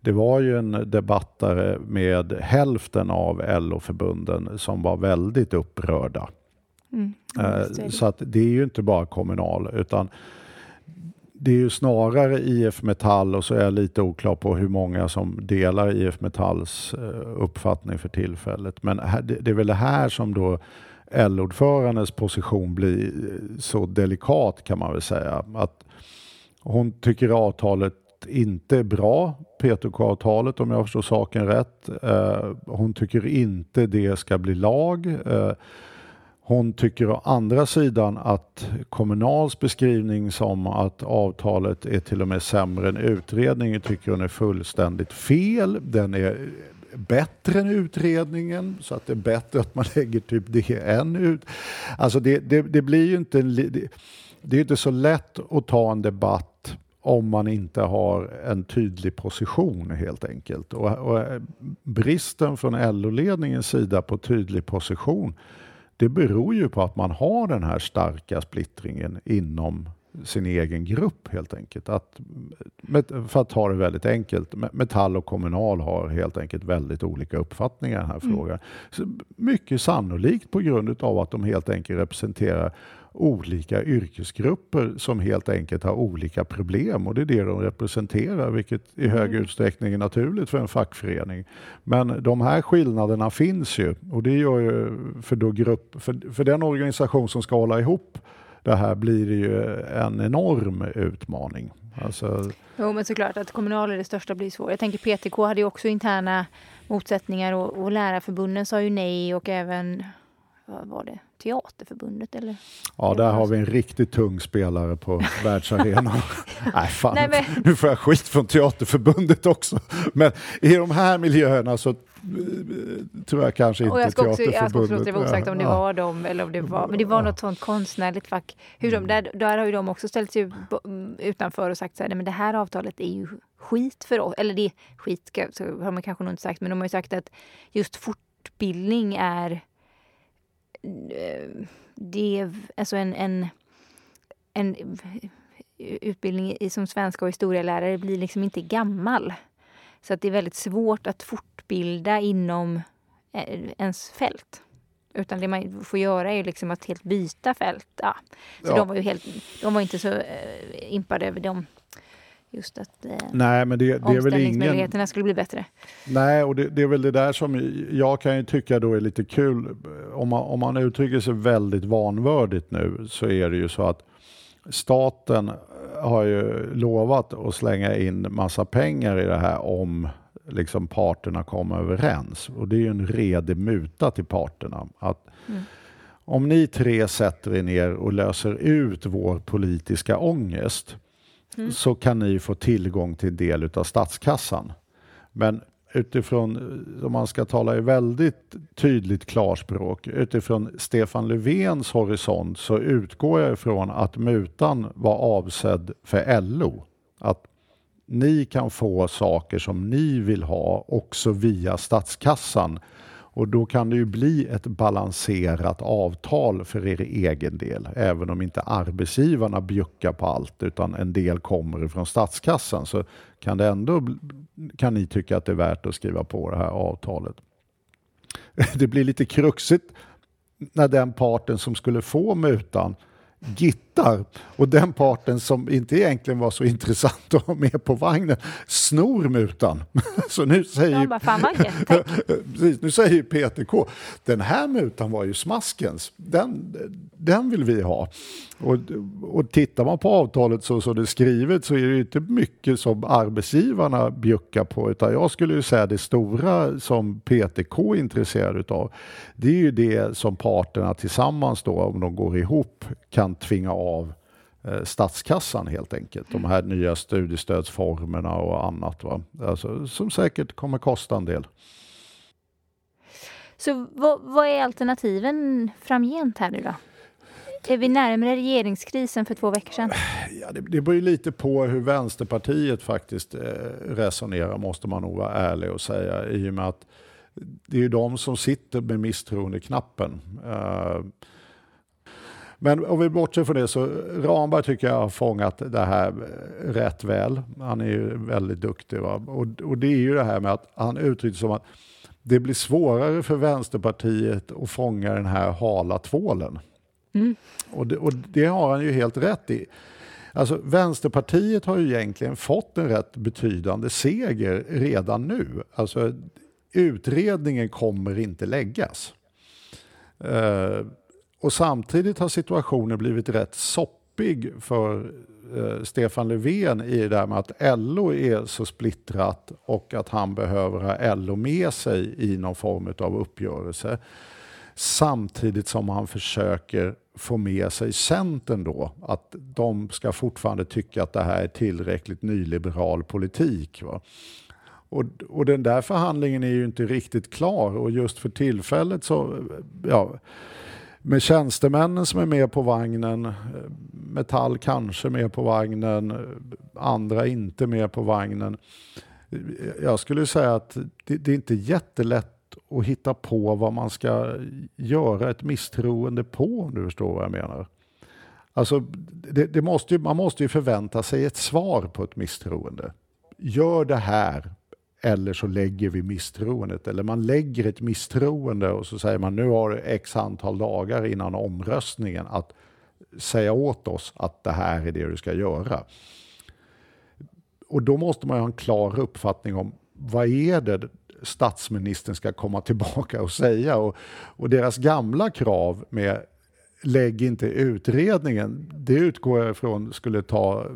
Speaker 6: det var ju en debattare med hälften av LO-förbunden som var väldigt upprörda.
Speaker 5: Mm,
Speaker 6: Eh, Så att det är ju inte bara Kommunal utan det är ju snarare IF Metall och så är jag lite oklar på hur många som delar IF Metalls eh, uppfattning för tillfället. Men det är väl det här som då L-ordförandens position blir eh, så delikat kan man väl säga. Att hon tycker avtalet inte är bra, PTK-avtalet om jag förstår saken rätt. Eh, hon tycker inte det ska bli lag. Hon tycker å andra sidan att Kommunals beskrivning som att avtalet är till och med sämre än utredningen tycker hon är fullständigt fel. Den är bättre än utredningen så att det är bättre att man *laughs* lägger typ det än ut. Alltså det, det, det blir ju inte en, det, det är inte så lätt att ta en debatt om man inte har en tydlig position helt enkelt. Och, och eh, bristen från LO-ledningens sida på tydlig position det beror ju på att man har den här starka splittringen inom sin egen grupp helt enkelt. Att, för att ta det väldigt enkelt, Me- Metall och Kommunal har helt enkelt väldigt olika uppfattningar i den här frågan. Så mycket sannolikt på grund av att de helt enkelt representerar olika yrkesgrupper som helt enkelt har olika problem och det är det de representerar vilket i hög utsträckning är naturligt för en fackförening. Men de här skillnaderna finns ju och det gör ju för, då grupp, för, för den organisation som ska hålla ihop det här blir det ju en enorm utmaning. Alltså,
Speaker 5: Jo, men såklart att kommunal är det största blir svårt. Jag tänker PTK hade ju också interna motsättningar och, och lärarförbunden sa ju nej och även, vad var det, Teaterförbundet eller?
Speaker 6: ja, där har vi en riktigt tung spelare på *laughs* världsarenan. Nej, fan,
Speaker 5: Nej, men-
Speaker 6: nu får jag skit från Teaterförbundet också. Men i de här miljöerna så eh, tror jag kanske inte
Speaker 5: Och jag ska också, jag ska också
Speaker 6: Teaterförbundet...
Speaker 5: låta det vara osagt om det
Speaker 6: Ja.
Speaker 5: var dem eller om det var, men det var något sånt konstnärligt fack. Hur de, där, där har ju de också ställt sig mm, utanför och sagt så här, nej men det här avtalet är ju skit för oss. Eller det skit, så har man kanske nog inte sagt, men de har ju sagt att just fortbildning är det är alltså en, en, en utbildning i- som svenska och historielärare blir liksom inte gammal. Så att det är väldigt svårt att fortbilda inom eh, ens fält. Utan det man får göra är liksom att helt byta fält. Ja. Så
Speaker 6: Ja.
Speaker 5: de var ju helt, de var inte så eh, impade över dem. Just att eh,
Speaker 6: Nej, men det, det är väl ingen...
Speaker 5: omställningsmöjligheterna skulle bli bättre.
Speaker 6: Nej, och det, det är väl det där som jag kan ju tycka då är lite kul. Om man, om man uttrycker sig väldigt vanvördigt nu så är det ju så att staten har ju lovat att slänga in massa pengar i det här om liksom parterna kommer överens. Och det är ju en redig muta till parterna. Att Om ni tre sätter er ner och löser ut vår politiska ångest Mm. så kan ni få tillgång till del av statskassan. Men utifrån, eh, om man ska tala i väldigt tydligt klarspråk, utifrån Stefan Löfvens horisont så utgår jag ifrån att mutan var avsedd för LO. Att ni kan få saker som ni vill ha också via statskassan. Och då kan det ju bli ett balanserat avtal för er egen del. Även om inte arbetsgivarna bjuckar på allt utan en del kommer ifrån statskassan så kan, det ändå, kan ni tycka att det är värt att skriva på det här avtalet. *laughs* Det blir lite kruxigt när den parten som skulle få mutan gittar och den parten som inte egentligen var så *laughs* intressant att ha med på vagnen snor mutan. *laughs* Så nu säger
Speaker 5: bara, fan. *laughs*
Speaker 6: Precis, nu säger PTK, den här mutan var ju smaskens, den, den vill vi ha. Och, och tittar man på avtalet så som det är skrivet så är det inte mycket som arbetsgivarna bjuckar på utan jag skulle ju säga det stora som PTK är intresserad av det är ju det som parterna tillsammans då om de går ihop kan tvinga av eh, statskassan helt enkelt. De här nya studiestödsformerna och annat. Va? Alltså, som säkert kommer kosta en del.
Speaker 5: Så vad, vad är alternativen framgent här nu då? Är vi närmare regeringskrisen för två veckor sedan?
Speaker 6: Ja, det, det beror ju lite på hur Vänsterpartiet faktiskt eh, resonerar måste man nog vara ärlig och säga. I och med att det är ju de som sitter med misstroendeknappen. Uh, men om vi bortser från det så Ramberg tycker jag har fångat det här rätt väl. Han är ju väldigt duktig. Va? Och, och det är ju det här med att han uttrycker som att det blir svårare för Vänsterpartiet att fånga den här hala tvålen. Mm. Och, det, och det har han ju helt rätt i. Alltså, Vänsterpartiet har ju egentligen fått en rätt betydande seger redan nu. Alltså, utredningen kommer inte läggas. Uh, och samtidigt har situationen blivit rätt soppig för eh, Stefan Löfven i det där med att LO är så splittrat och att han behöver ha LO med sig i någon form av uppgörelse. Samtidigt som han försöker få med sig Centern då, att de ska fortfarande tycka att det här är tillräckligt nyliberal politik. Va? Och, och den där förhandlingen är ju inte riktigt klar och just för tillfället så, ja, med tjänstemännen som är med på vagnen, eh, Metall kanske med på vagnen, eh, andra inte med på vagnen. Eh, jag skulle säga att det, det är inte jättelätt att hitta på vad man ska göra ett misstroende på, om du förstår vad jag menar. Alltså, det, det måste ju, man måste ju förvänta sig ett svar på ett misstroende. Gör det här, eller så lägger vi misstroendet. Eller man lägger ett misstroende och så säger man nu har du x antal dagar innan omröstningen att säga åt oss att det här är det du ska göra. Och då måste man ha en klar uppfattning om vad är det statsministern ska komma tillbaka och säga. Och, och deras gamla krav med lägg inte utredningen, det utgår jag ifrån skulle ta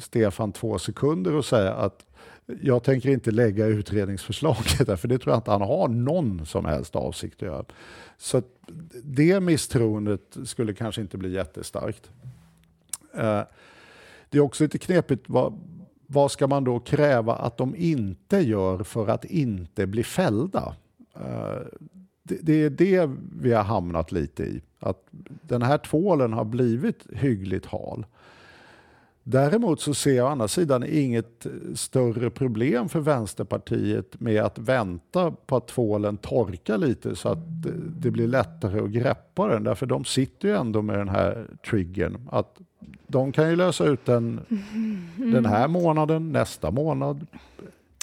Speaker 6: Stefan två sekunder och säga att jag tänker inte lägga utredningsförslaget där, för det tror jag inte han har någon som helst avsikt att göra. Så det misstroendet skulle kanske inte bli jättestarkt. Eh, det är också lite knepigt vad, vad ska man då kräva att de inte gör för att inte bli fällda? Eh, det är det vi har hamnat lite i. Att den här tvålen har blivit hyggligt hal. Däremot så ser jag å andra sidan inget större problem för Vänsterpartiet med att vänta på att tvålen torkar lite så att det blir lättare att greppa den. Därför de sitter ju ändå med den här triggern. Att de kan ju lösa ut den mm. den här månaden, nästa månad,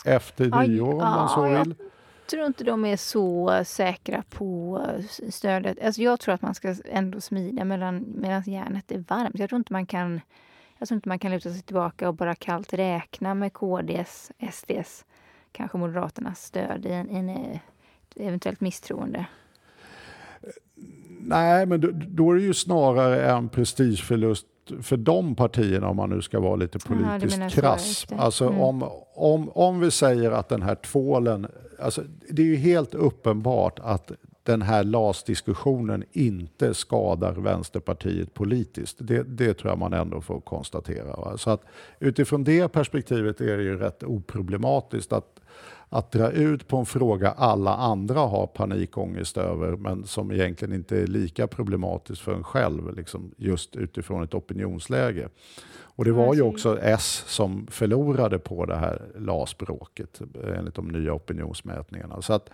Speaker 6: efter Aj, nyår om ja, man så vill.
Speaker 5: Jag tror inte de är så säkra på stödet. Alltså jag tror att man ska ändå smida medan, medan järnet är varmt. Jag tror inte man kan jag tror inte man kan luta sig tillbaka och bara kallt räkna med KDs, SDs, kanske Moderaternas stöd i en, en eh, eventuellt misstroende.
Speaker 6: Nej, men då, då, är det ju snarare en prestigeförlust för de partierna om man nu ska vara lite politiskt Aha, krass. Alltså mm. om, om, om vi säger att den här tvålen, alltså det är ju helt uppenbart att den här LAS-diskussionen inte skadar Vänsterpartiet politiskt. Det, det, tror jag man ändå får konstatera. Va? Så att utifrån det perspektivet är det ju rätt oproblematiskt att, att dra ut på en fråga alla andra har panikångest över men som egentligen inte är lika problematisk för en själv, liksom just utifrån ett opinionsläge. Och det var ju också S som förlorade på det här LAS-bråket enligt de nya opinionsmätningarna. Så att,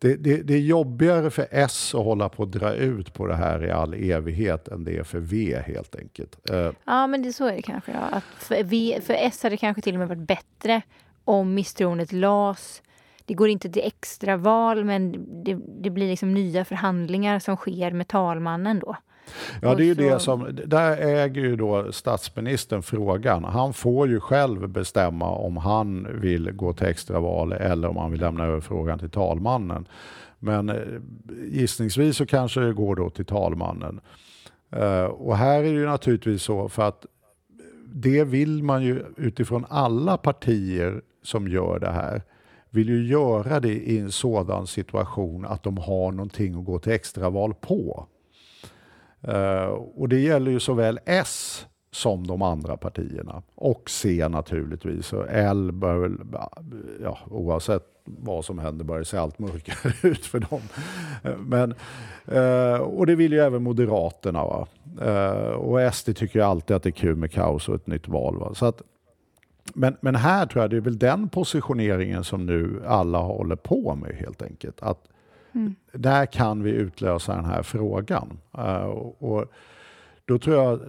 Speaker 6: det, det, det, är jobbigare för S att hålla på att dra ut på det här i all evighet än det är för V helt enkelt.
Speaker 5: Eh, ja, men det, så är det kanske. Ja. Att för, v, för S hade det kanske till och med varit bättre om misstroendet las. Det går inte till extraval, men det, det blir liksom nya förhandlingar som sker med talmannen då.
Speaker 6: Ja, det är ju det som, där äger ju då statsministern frågan. Han får ju själv bestämma om han vill gå till extraval eller om han vill lämna över frågan till talmannen. Men eh, gissningsvis så kanske det går då till talmannen. Uh, och här är det ju naturligtvis så för att det vill man ju utifrån alla partier som gör det här vill ju göra det i en sådan situation att de har någonting att gå till extraval på. Eh, och det gäller ju såväl S som de andra partierna. Och C naturligtvis. Och L bör väl, ja, oavsett vad som händer börjar se allt mörkare *laughs* ut för dem. Men, eh, och det vill ju även Moderaterna. Va? Eh, och SD tycker ju alltid att det är kul med kaos och ett nytt val. Va? Så att Men, men här tror jag det är väl den positioneringen som nu alla håller på med helt enkelt. Att mm. Där kan vi utlösa den här frågan. Uh, och, då tror jag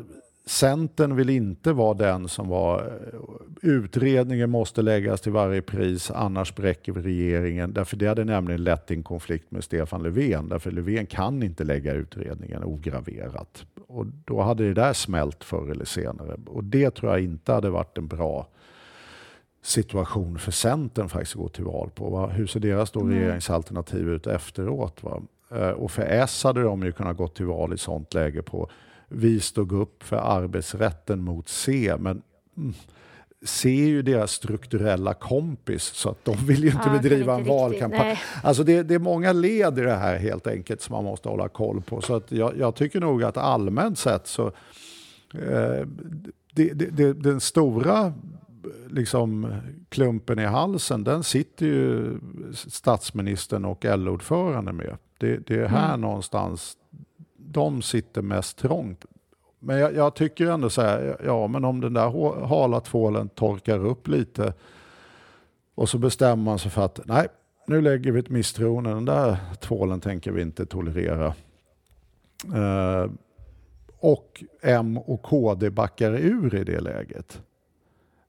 Speaker 6: Centern vill inte vara den som var eh, utredningen måste läggas till varje pris annars bräcker vi regeringen. Därför det hade nämligen lett till en konflikt med Stefan Löfven. Därför Löfven kan inte lägga utredningen ograverat. Och då hade det där smält förr eller senare. Och det tror jag inte hade varit en bra situation för Centern faktiskt att gå till val på. Va? Hur ser deras då regeringsalternativ ut efteråt? Va? Eh, och för S hade de ju kunnat gå till val i sånt läge på vi stod upp för arbetsrätten mot C, men mm, C är ju deras strukturella kompis så att de vill ju inte ja, bedriva inte en valkampanj. Alltså det, det, är många led i det här helt enkelt som man måste hålla koll på. Så att jag, jag tycker nog att allmänt sett så eh, det, det, den stora liksom, klumpen i halsen den sitter ju statsministern och LO-ordförande med. Det, det är här mm. någonstans de sitter mest trångt. Men jag, jag tycker ändå så här, ja men om den där hala tvålen torkar upp lite och så bestämmer man sig för att nej, nu lägger vi ett misstroende, den där tvålen tänker vi inte tolerera. Eh, och M och KD backar ur i det läget.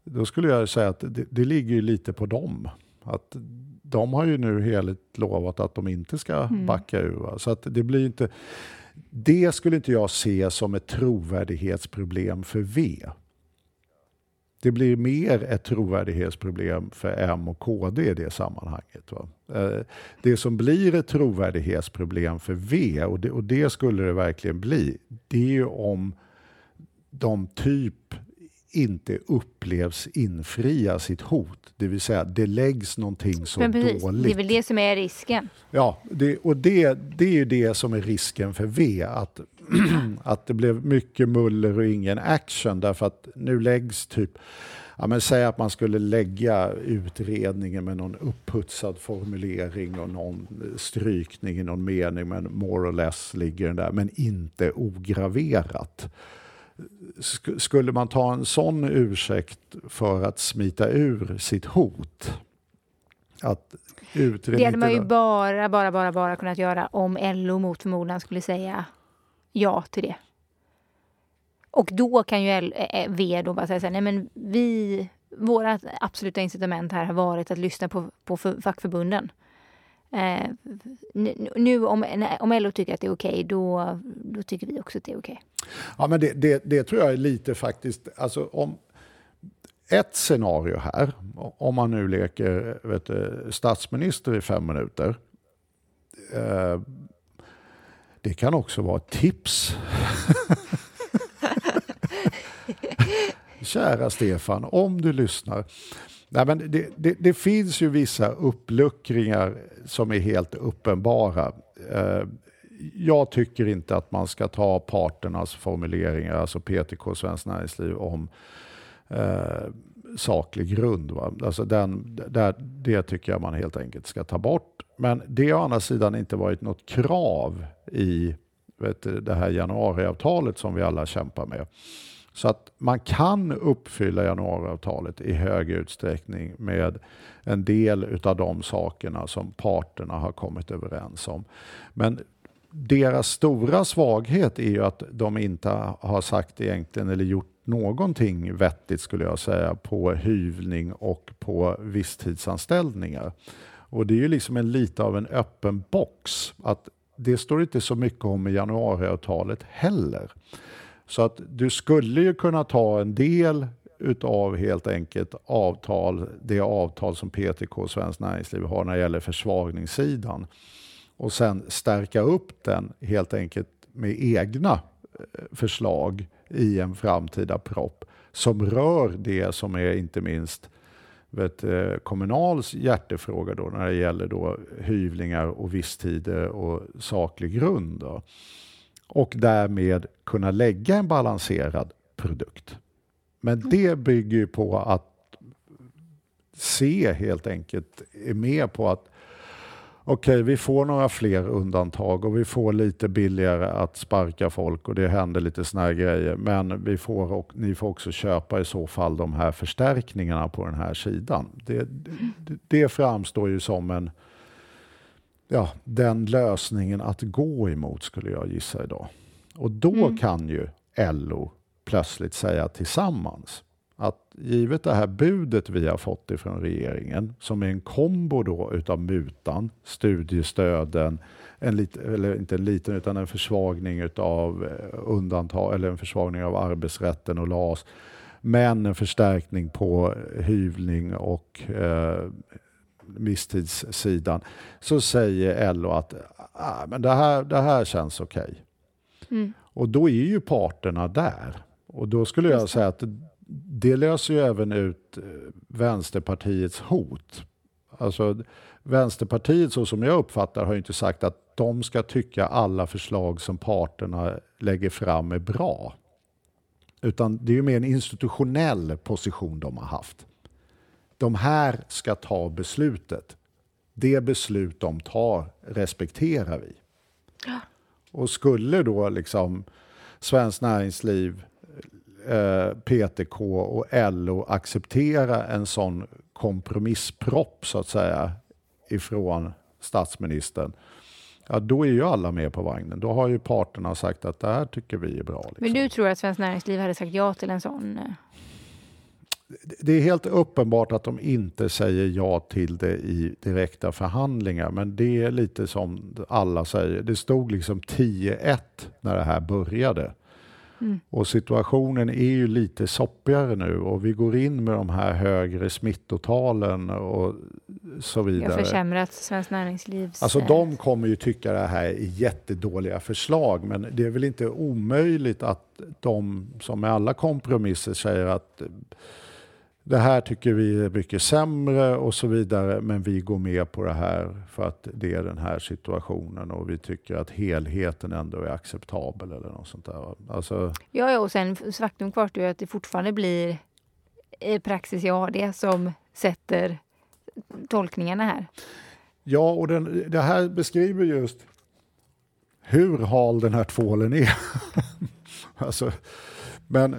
Speaker 6: Då skulle jag säga att det, det ligger lite på dem. Att de har ju nu heligt lovat att de inte ska mm. backa ur. Så att det blir inte... Det skulle inte jag se som ett trovärdighetsproblem för V. Det blir mer ett trovärdighetsproblem för M och KD i det sammanhanget. Va? Eh, det som blir ett trovärdighetsproblem för V, och det, och det skulle det verkligen bli, det är ju om de typ inte upplevs infria sitt hot. Det vill säga, det läggs någonting så precis, dåligt.
Speaker 5: Det är väl det som är risken.
Speaker 6: Ja, det, och det, det är ju det som är risken för V. Att, *clears throat* att det blev mycket muller och ingen action därför att nu läggs typ Ja, men säg att man skulle lägga utredningen med någon upputsad formulering och någon strykning i någon mening, men more or less ligger den där, men inte ograverat skulle man ta en sån ursäkt för att smita ur sitt hot?
Speaker 5: Att det hade man ju bara, bara, bara, bara kunnat göra om LO mot förmodan skulle säga ja till det. Och då kan ju L V då bara säga så här, nej men vi, våra absoluta incitament här har varit att lyssna på, på fackförbunden. Eh, nu om, om LO tycker att det är okej, okay, då, då tycker vi också att det är okej. Okay.
Speaker 6: Ja, men det, det, det, tror jag är lite faktiskt, alltså om ett scenario här, om man nu leker vet du, statsminister i fem minuter, eh, det kan också vara ett tips. *laughs* Kära Stefan, om du lyssnar. Nej, men det, det, det, finns ju vissa uppluckringar som är helt uppenbara. Eh, jag tycker inte att man ska ta parternas formuleringar, alltså PTK och Svenskt Näringsliv, om eh, saklig grund. Va? Alltså den, där, det tycker jag man helt enkelt ska ta bort. Men det har å andra sidan inte varit något krav i vet det här januariavtalet som vi alla kämpar med. Så att man kan uppfylla januariavtalet i hög utsträckning med en del av de sakerna som parterna har kommit överens om. Men deras stora svaghet är ju att de inte har sagt egentligen eller gjort någonting vettigt skulle jag säga på hyvling och på visstidsanställningar. Och det är ju liksom en lite av en öppen box. att Det står inte så mycket om i januariavtalet heller. Så att du skulle ju kunna ta en del utav helt enkelt avtal, det avtal som PTK och Svenskt Näringsliv har när det gäller försvagningssidan och sen stärka upp den helt enkelt med egna eh, förslag i en framtida propp som rör det som är inte minst vet, eh, Kommunals hjärtefråga då, när det gäller då hyvlingar och visstider och saklig grund. Då och därmed kunna lägga en balanserad produkt. Men mm. det bygger ju på att se helt enkelt är med på att okej, vi får några fler undantag och vi får lite billigare att sparka folk och det händer lite såna här grejer. Men vi får, och, ni får också köpa i så fall de här förstärkningarna på den här sidan. Det, det, det framstår ju som en, ja, den lösningen att gå emot skulle jag gissa idag. Och då
Speaker 5: Mm.
Speaker 6: kan ju LO plötsligt säga tillsammans att givet det här budet vi har fått ifrån regeringen som är en kombo då utav mutan, studiestöden, en lit, eller inte en liten utan en försvagning utav eh, undantag eller en försvagning av arbetsrätten och LAS men en förstärkning på hyvling och eh, visstidssidan så säger LO att ah, men det, här, det här känns okej.
Speaker 5: Mm.
Speaker 6: Och då är ju parterna där. Och då skulle jag säga att det löser ju även ut eh, Vänsterpartiets hot. Alltså Vänsterpartiet, så som jag uppfattar har ju inte sagt att de ska tycka alla förslag som parterna lägger fram är bra. Utan det är ju mer en institutionell position de har haft. De här ska ta beslutet. Det beslut de tar respekterar vi. Och skulle då liksom Svenskt Näringsliv, eh, PTK och LO acceptera en sån kompromisspropp så att säga ifrån statsministern, ja då är ju alla med på vagnen. Då har ju parterna sagt att det här tycker vi är bra. Liksom.
Speaker 5: Men du tror att Svenskt Näringsliv hade sagt ja till en sån?
Speaker 6: Det är helt uppenbart att de inte säger ja till det i direkta förhandlingar, men det är lite som alla säger. Det stod liksom 10-1 när det här började.
Speaker 5: Mm.
Speaker 6: Och situationen är ju lite soppigare nu och vi går in med de här högre smittotalen och så
Speaker 5: Jag har
Speaker 6: vidare.
Speaker 5: försämrat Svenskt Näringslivs...
Speaker 6: Alltså
Speaker 5: eh,
Speaker 6: de kommer ju tycka det här är jättedåliga förslag men det är väl inte omöjligt att de som med alla kompromisser säger att det här tycker vi är mycket sämre och så vidare men vi går med på det här för att det är den här situationen och vi tycker att helheten ändå är acceptabel eller något sånt där. Alltså,
Speaker 5: Ja, ja, och sen faktum kvarstår ju att det fortfarande blir praxis i AD som sätter tolkningarna här.
Speaker 6: Ja, och den, det här beskriver just hur hal den här tvålen är. *laughs* alltså, men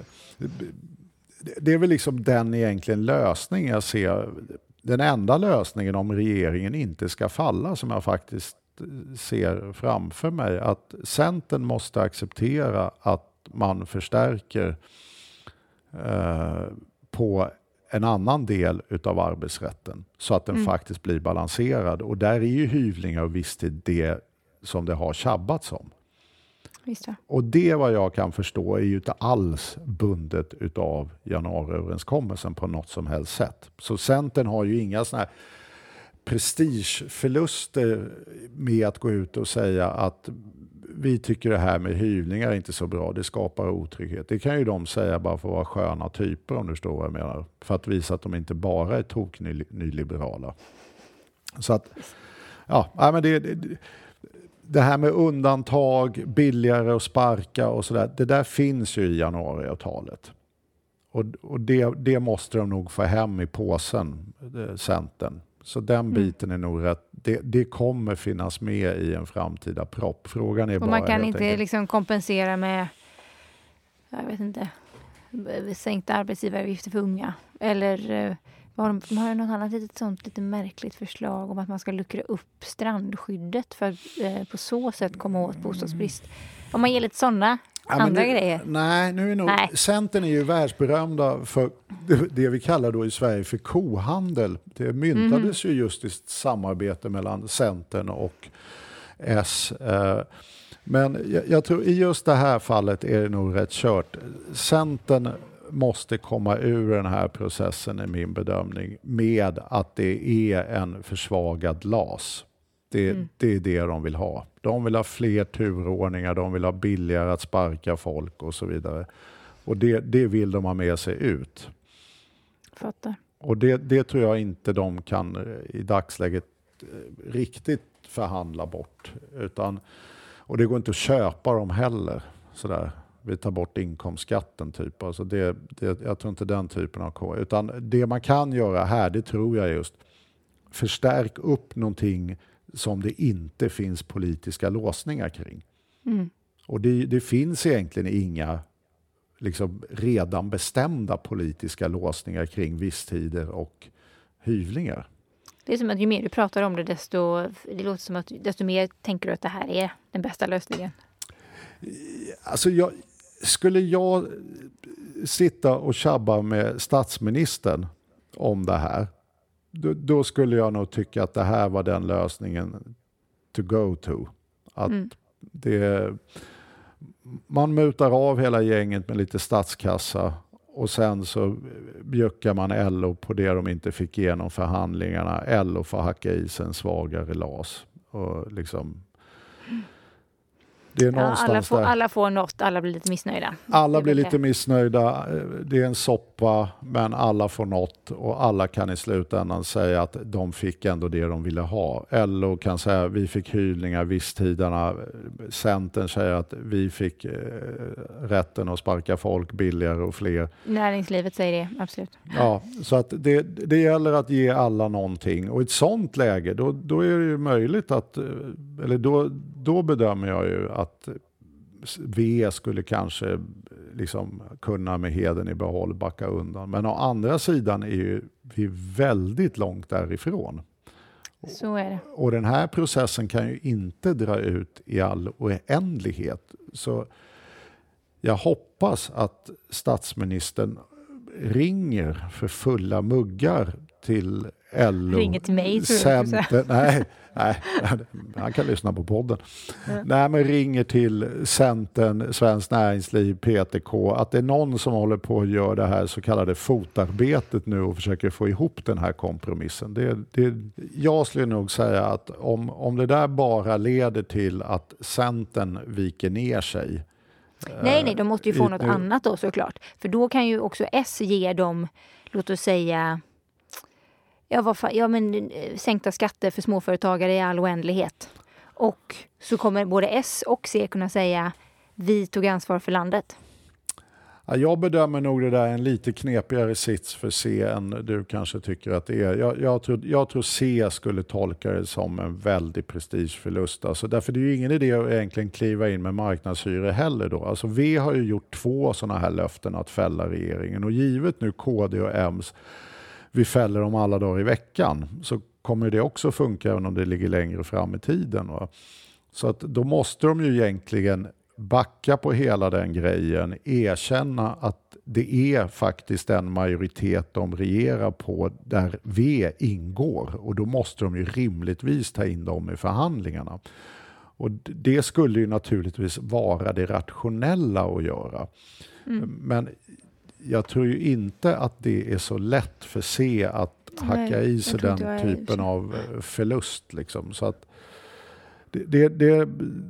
Speaker 6: det- är väl liksom den egentligen lösning jag ser. Den enda lösningen om regeringen inte ska falla som jag faktiskt ser framför mig. Att Centern måste acceptera att man förstärker eh, på en annan del utav arbetsrätten så att den
Speaker 5: Mm.
Speaker 6: faktiskt blir balanserad. Och där är ju hyvlingar och visstid det som det har tjabbats om.
Speaker 5: Visst, ja.
Speaker 6: Och det vad jag kan förstå är ju inte alls bundet utav januariöverenskommelsen på något som helst sätt. Så Centern har ju inga sådana här prestigeförluster med att gå ut och säga att vi tycker det här med hyvlingar är inte så bra, det skapar otrygghet. Det kan ju de säga bara för att vara sköna typer om du förstår vad jag menar. För att visa att de inte bara är toknyliberala. Så att, ja, men det, det, det här med undantag, billigare att sparka och sådär, det där finns ju i januariavtalet. Och, och det, det måste de nog få hem i påsen, eh, Centern. Så den
Speaker 5: Mm.
Speaker 6: biten är nog rätt, det, det kommer finnas med i en framtida propp. Frågan är
Speaker 5: Och
Speaker 6: bara
Speaker 5: man kan inte liksom kompensera med, jag vet inte, sänkta arbetsgivaravgifter för unga. Eller eh, vad har de, de har ju något annat litet sånt lite märkligt förslag om att man ska luckra upp strandskyddet för att eh, på så sätt komma åt bostadsbrist. Om man ger lite sådana
Speaker 6: Ja,
Speaker 5: andra
Speaker 6: det,
Speaker 5: grejer.
Speaker 6: Nej, nu är nog,
Speaker 5: Nej.
Speaker 6: Centern är ju världsberömda för det, vi kallar då i Sverige för kohandel. Det myntades ju just i samarbete mellan Centern och S. Eh, Men jag, jag tror i just det här fallet är det nog rätt kört. Centern måste komma ur den här processen är min bedömning med att det är en försvagad LAS. Det,
Speaker 5: Mm.
Speaker 6: det är det de vill ha. De vill ha fler turordningar, de vill ha billigare att sparka folk och så vidare. Och det, det vill de ha med sig ut.
Speaker 5: Fattar.
Speaker 6: Och det, det tror jag inte de kan eh, i dagsläget eh, riktigt förhandla bort. Utan, och det går inte att köpa dem heller. Sådär. Vi tar bort inkomstskatten typ. Alltså det, det, jag tror inte den typen av K. Utan det man kan göra här, det tror jag just, förstärk upp någonting som det inte finns politiska låsningar kring.
Speaker 5: Mm.
Speaker 6: Och det, det finns egentligen inga liksom, redan bestämda politiska låsningar kring visstider och hyvlingar.
Speaker 5: Det är som att ju mer du pratar om det, desto, det låter som att desto mer tänker du att det här är den bästa lösningen.
Speaker 6: Alltså jag, skulle jag sitta och tjabba med statsministern om det här, då, då, skulle jag nog tycka att det här var den lösningen to go to. Att mm. det, man mutar av hela gänget med lite statskassa och sen så bjuckar man LO på det de inte fick igenom förhandlingarna. LO får hacka i sig en svagare LAS. Och liksom,
Speaker 5: det är någonstans ja, alla, får, där. alla får något, alla blir lite missnöjda.
Speaker 6: Alla blir lite missnöjda. Det är en soppa, men alla får något och alla kan i slutändan säga att de fick ändå det de ville ha. LO kan säga att vi fick hyvlingar visstiderna. Centern säger att vi fick eh, rätten att sparka folk billigare och fler.
Speaker 5: Näringslivet säger det, absolut.
Speaker 6: Ja, så att det, det gäller att ge alla någonting och i ett sånt läge då, då är det ju möjligt att, eh, eller då, då bedömer jag ju att V skulle kanske liksom kunna med heden i behåll backa undan. Men å andra sidan är ju vi väldigt långt därifrån.
Speaker 5: Så är det.
Speaker 6: Och den här processen kan ju inte dra ut i all oändlighet. Så jag hoppas att statsministern ringer för fulla muggar till LO.
Speaker 5: Ringer till mig
Speaker 6: Center, nej, nej, han kan lyssna på podden. Mm. Nej, men ringer till Centern, Svenskt Näringsliv, PTK, att det är någon som håller på att göra det här så kallade fotarbetet nu och försöker få ihop den här kompromissen. Det, det, jag skulle nog säga att om, om det där bara leder till att Centern viker ner sig
Speaker 5: Nej, nej, de måste ju få något annat då såklart. För då kan ju också S ge dem, låt oss säga, ja, vad fan, ja men eh, sänkta skatter för småföretagare i all oändlighet. Och så kommer både S och C kunna säga vi tog ansvar för landet.
Speaker 6: Ja, jag bedömer nog det där en lite knepigare sits för C än du kanske tycker att det är. Jag, jag, tror, jag tror C skulle tolka det som en väldig prestigeförlust. Alltså därför det är ju ingen idé att egentligen kliva in med marknadshyror heller. Då. Alltså v har ju gjort två sådana här löften att fälla regeringen och givet nu KD och M's vi fäller dem alla dagar i veckan så kommer det också funka även om det ligger längre fram i tiden. Va? Så att då måste de ju egentligen backa på hela den grejen, erkänna att det är faktiskt den majoritet de regerar på där V ingår och då måste de ju rimligtvis ta in dem i förhandlingarna. Och det skulle ju naturligtvis vara det rationella att göra. Mm. Men jag tror ju inte att det är så lätt för C att hacka i sig den typen av eh, förlust. Liksom. Så att det, det, det,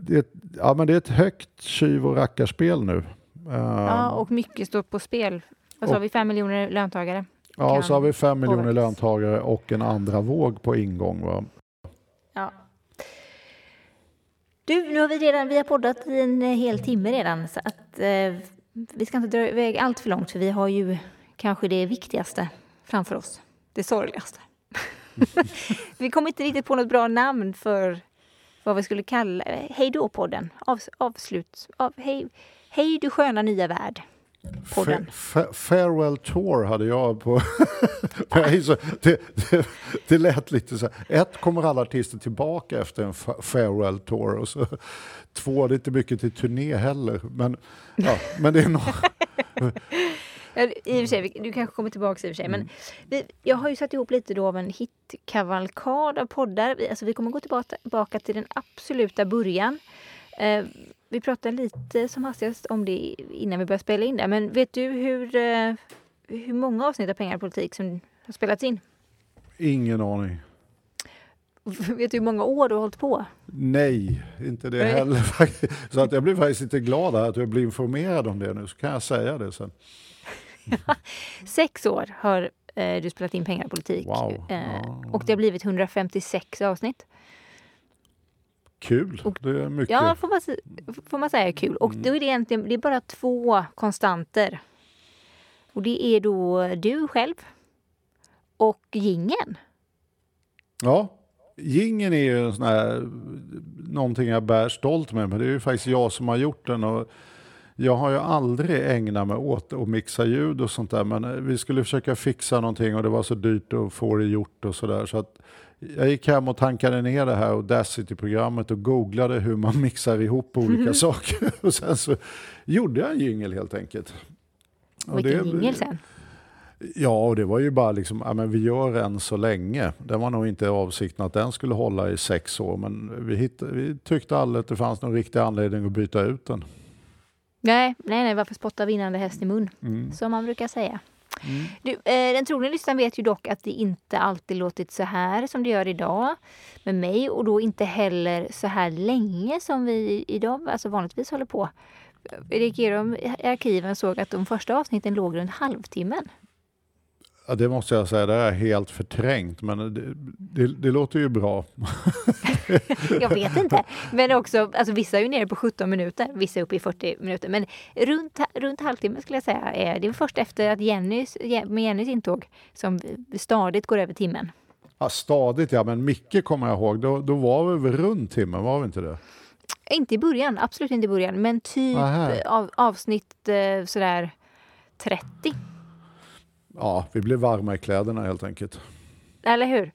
Speaker 6: det, ja, men det är ett högt tjuv och rackarspel nu.
Speaker 5: Ja, ehm, och mycket står på spel. Vad sa vi? Fem miljoner löntagare?
Speaker 6: Ja, så har vi fem miljoner löntagare och en andra våg på ingång. Va?
Speaker 5: Ja. Du, nu har vi redan vi har poddat i en hel timme redan så att eh, vi ska inte dra iväg allt för långt för vi har ju kanske det viktigaste framför oss. Det sorgligaste. *laughs* vi kom inte riktigt på något bra namn för vad vi skulle kalla Hej då-podden. Av, avslut. Av, hej, hej du sköna nya värld.
Speaker 6: Podden. farewell Tour hade jag på... *laughs* det, det, det lät lite så här. Ett, kommer alla artister tillbaka efter en farewell tour? Och så, *laughs* två, det är inte mycket till turné heller. Men, ja, men det är nog... *laughs*
Speaker 5: I och sig, du kanske kommer tillbaka i och för sig. Men mm. vi, jag har ju satt ihop lite då av en hitkavalkad av poddar. Vi, alltså vi kommer gå tillbaka till den absoluta början. Eh, vi pratade lite som hastigast om det innan vi började spela in det. Men vet du hur, eh, hur många avsnitt av Pengar och politik som har spelats in?
Speaker 6: Ingen aning. *laughs*
Speaker 5: Vet du hur många år du har hållit på?
Speaker 6: Nej, inte det Nej. heller. Så att jag blir faktiskt lite glad att jag blir informerad om det nu, så kan jag säga det sen. *laughs*
Speaker 5: Sex år har eh, du spelat in Pengar och politik.
Speaker 6: Wow.
Speaker 5: Eh, och det har blivit 156 avsnitt.
Speaker 6: Kul, och, det är mycket.
Speaker 5: Ja, får man, får man säga kul. Och då är det egentligen det är bara två konstanter. Och det är då du själv och gingen.
Speaker 6: Ja, Gingen är ju en sån här, någonting jag bär stolt med, men det är ju faktiskt jag som har gjort den. Och jag har ju aldrig ägnat mig åt att mixa ljud och sånt där, men vi skulle försöka fixa någonting och det var så dyrt att få det gjort och sådär. Så att jag gick hem och tankade ner det här Audacity-programmet och googlade hur man mixar ihop olika saker. *laughs* Och sen så gjorde jag en jingel helt enkelt.
Speaker 5: Vilken jingel sen.
Speaker 6: Ja, och det var ju bara liksom, ja men vi gör en så länge. Det var nog inte avsikten att den skulle hålla i sex år, men vi, hittade, vi tyckte aldrig att det fanns någon riktig anledning att byta ut den.
Speaker 5: Nej, nej, nej, varför spotta vinnande häst i mun?
Speaker 6: Mm.
Speaker 5: Som man brukar säga. Du, eh, den trogna lyssnaren vet ju dock att det inte alltid låtit så här som det gör idag med mig och då inte heller så här länge som vi idag alltså vanligtvis håller på. Erik Gerum i arkiven såg att de första avsnitten låg runt halvtimmen.
Speaker 6: Ja, det måste jag säga, det är helt förträngt, men det, det, det låter ju bra. *laughs*
Speaker 5: Jag vet inte. Men också, alltså vissa är ju nere på 17 minuter, vissa är uppe i 40 minuter. Men runt, runt halvtimme skulle jag säga. Är det är först efter att Jennys, med Jennys intåg som stadigt går över timmen.
Speaker 6: Ja, stadigt ja, men Micke kommer jag ihåg, då, då var vi runt timmen, var vi inte det?
Speaker 5: Inte i början, absolut inte i början. Men typ av, avsnitt eh, sådär 30.
Speaker 6: Ja, vi blev varma i kläderna helt enkelt.
Speaker 5: Eller hur?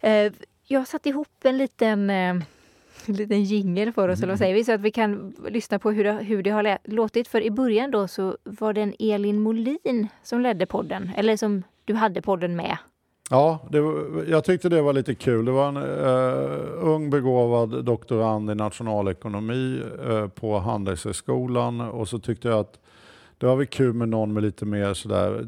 Speaker 5: Eh, jag satte ihop en liten, eh, en *laughs* liten jingel för oss, eller vad säger vi? Så att vi kan lyssna på hur det, hur det har låtit. För i början då så var det en Elin Molin som ledde podden, eller som du hade podden med.
Speaker 6: Ja, var, jag tyckte det var lite kul. Det var en eh, ung begåvad doktorand i nationalekonomi eh, på Handelshögskolan och så tyckte jag att det var väl kul med någon med lite mer sådär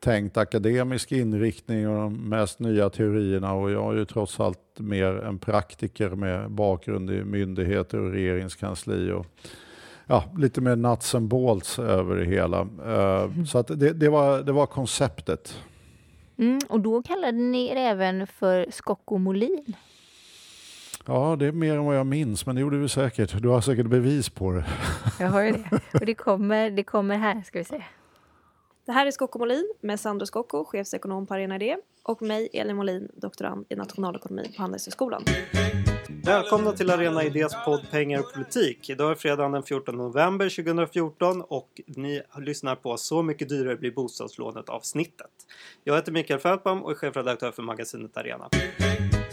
Speaker 6: tänkt akademisk inriktning och de mest nya teorierna och jag är ju trots allt mer en praktiker med bakgrund i myndigheter och regeringskansli och ja, lite mer nuts and bolts över det hela. Eh, Så att det, det, var, det var konceptet.
Speaker 5: Mm, och då kallade ni er även för Skocko Molin.
Speaker 6: Ja, det är mer än vad jag minns, men det gjorde vi säkert. Du har säkert bevis på det.
Speaker 5: Jag har ju det. Och det kommer, det kommer här, ska vi se.
Speaker 7: Det här är Skocko Molin med Sandro Skocko, chefsekonom på Arena Idé och mig, Elin Molin, doktorand i nationalekonomi på Handelshögskolan.
Speaker 8: Välkomna till Arena Idés podd Pengar och politik. Idag är fredagen den 14 november 2014 och ni lyssnar på Så mycket dyrare blir bostadslånet avsnittet. Jag heter Mikael Feldbaum och är chefredaktör för magasinet Arena.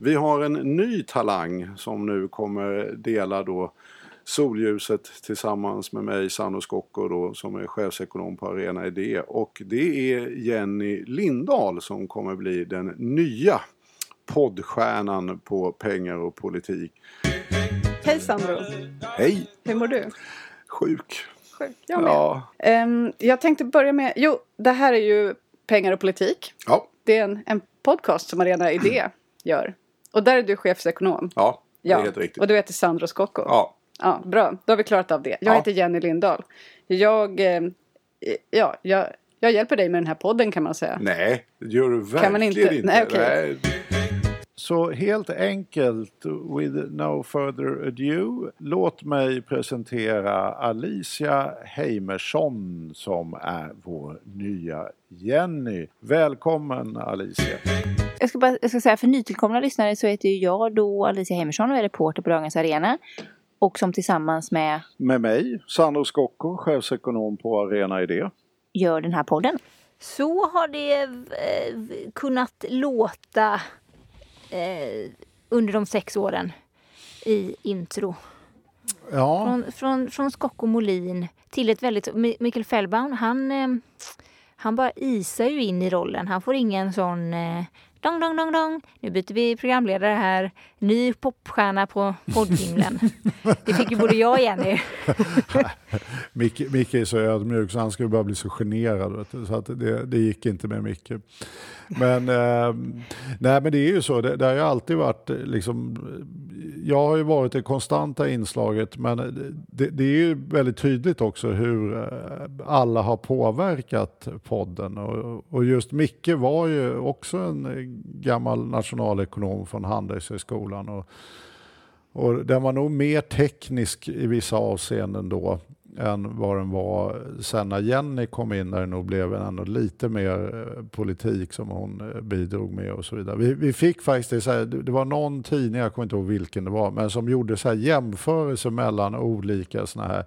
Speaker 6: Vi har en ny talang som nu kommer dela då solljuset tillsammans med mig, Sandro Scocco då, som är chefsekonom på Arena Idé. Och det är Jenny Lindahl som kommer bli den nya poddstjärnan på pengar och politik.
Speaker 9: Hej Sandro!
Speaker 6: Hej!
Speaker 9: Hur mår du?
Speaker 6: Sjuk.
Speaker 9: Sjuk. Jag med.
Speaker 6: Ja.
Speaker 9: Ehm, jag tänkte börja med, jo, det här är ju Pengar och politik.
Speaker 6: Ja.
Speaker 9: Det är en, en podcast som Arena Idé gör. Och där är du chefsekonom.
Speaker 6: Ja, det är
Speaker 9: Ja,
Speaker 6: helt riktigt.
Speaker 9: och du heter Sandro Scocco.
Speaker 6: Ja.
Speaker 9: Ja, bra, då har vi klarat av det. Jag
Speaker 6: Ja.
Speaker 9: heter Jenny Lindahl. Jag, eh, ja, jag, jag hjälper dig med den här podden kan man säga.
Speaker 6: Nej, det gör du verkligen
Speaker 9: Kan man inte? Nej, okej.
Speaker 6: Så helt enkelt, with no further ado, låt mig presentera Alicia Heimersson som är vår nya Jenny. Välkommen Alicia!
Speaker 5: Jag ska, bara, jag ska säga för nytillkomna lyssnare så heter ju jag då Alicia Heimersson och är reporter på Dagens Arena. Och som tillsammans med
Speaker 6: Med mig, Sandro Scocco, chefsekonom på Arena Idé.
Speaker 5: gör den här podden. Så har det eh, kunnat låta eh, under de sex åren i intro.
Speaker 6: Ja,
Speaker 5: Från, från, från Skocko Molin till ett väldigt... Mi- Mikael Fellbaum, han, eh, han bara isar ju in i rollen. Han får ingen sån... Dong, dong, dong, dong. Nu byter vi programledare här. Ny popstjärna på poddhimlen. *laughs* Det fick ju både jag och Jenny. *laughs*
Speaker 6: Micke, Micke är så ödmjuk så han skulle bara bli så generad. Så att det, det gick inte med Micke. Men, eh, nej, men det är ju så, det, det har ju alltid varit eh, liksom, jag har ju varit det konstanta inslaget men eh, det, det är ju väldigt tydligt också hur eh, alla har påverkat podden. Och, och just Micke var ju också en gammal nationalekonom från Handelshögskolan. Och, och den var nog mer teknisk i vissa avseenden då än vad den var sen när Jenny kom in där det nog blev ändå lite mer eh, politik som hon eh, bidrog med och så vidare. Vi, vi fick faktiskt, det, så här, det var någon tidning, jag kommer inte ihåg vilken det var, men som gjorde så här jämförelser mellan olika såna här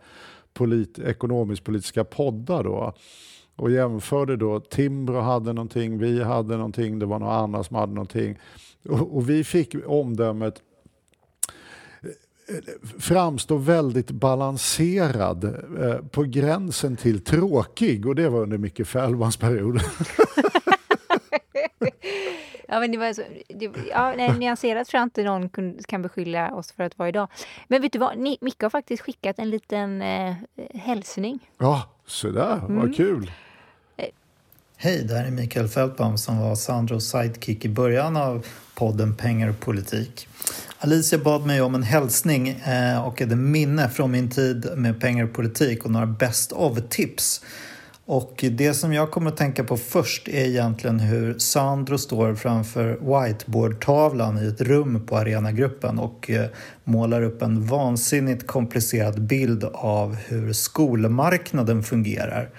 Speaker 6: polit, ekonomisk-politiska poddar då och jämförde då, Timbro hade någonting, vi hade någonting, det var någon annan som hade någonting. Och, och vi fick omdömet framstå väldigt balanserad eh, på gränsen till tråkig och det var under Micke Fällmans period. *laughs*
Speaker 5: ja, men det var så, det, ja, nej, nyanserat tror jag inte någon kan, kan beskylla oss för att vara idag. Men vet du vad, Ni, Micke har faktiskt skickat en liten eh, hälsning.
Speaker 6: Ja, sådär, mm. vad kul.
Speaker 10: Hej, det här är Mikael Fältbaum som var Sandros sidekick i början av podden Pengar och politik. Alicia bad mig om en hälsning eh, och ett minne från min tid med pengar och politik och några best of-tips. Och det som jag kommer att tänka på först är egentligen hur Sandro står framför whiteboardtavlan i ett rum på Arenagruppen och eh, målar upp en vansinnigt komplicerad bild av hur skolmarknaden fungerar.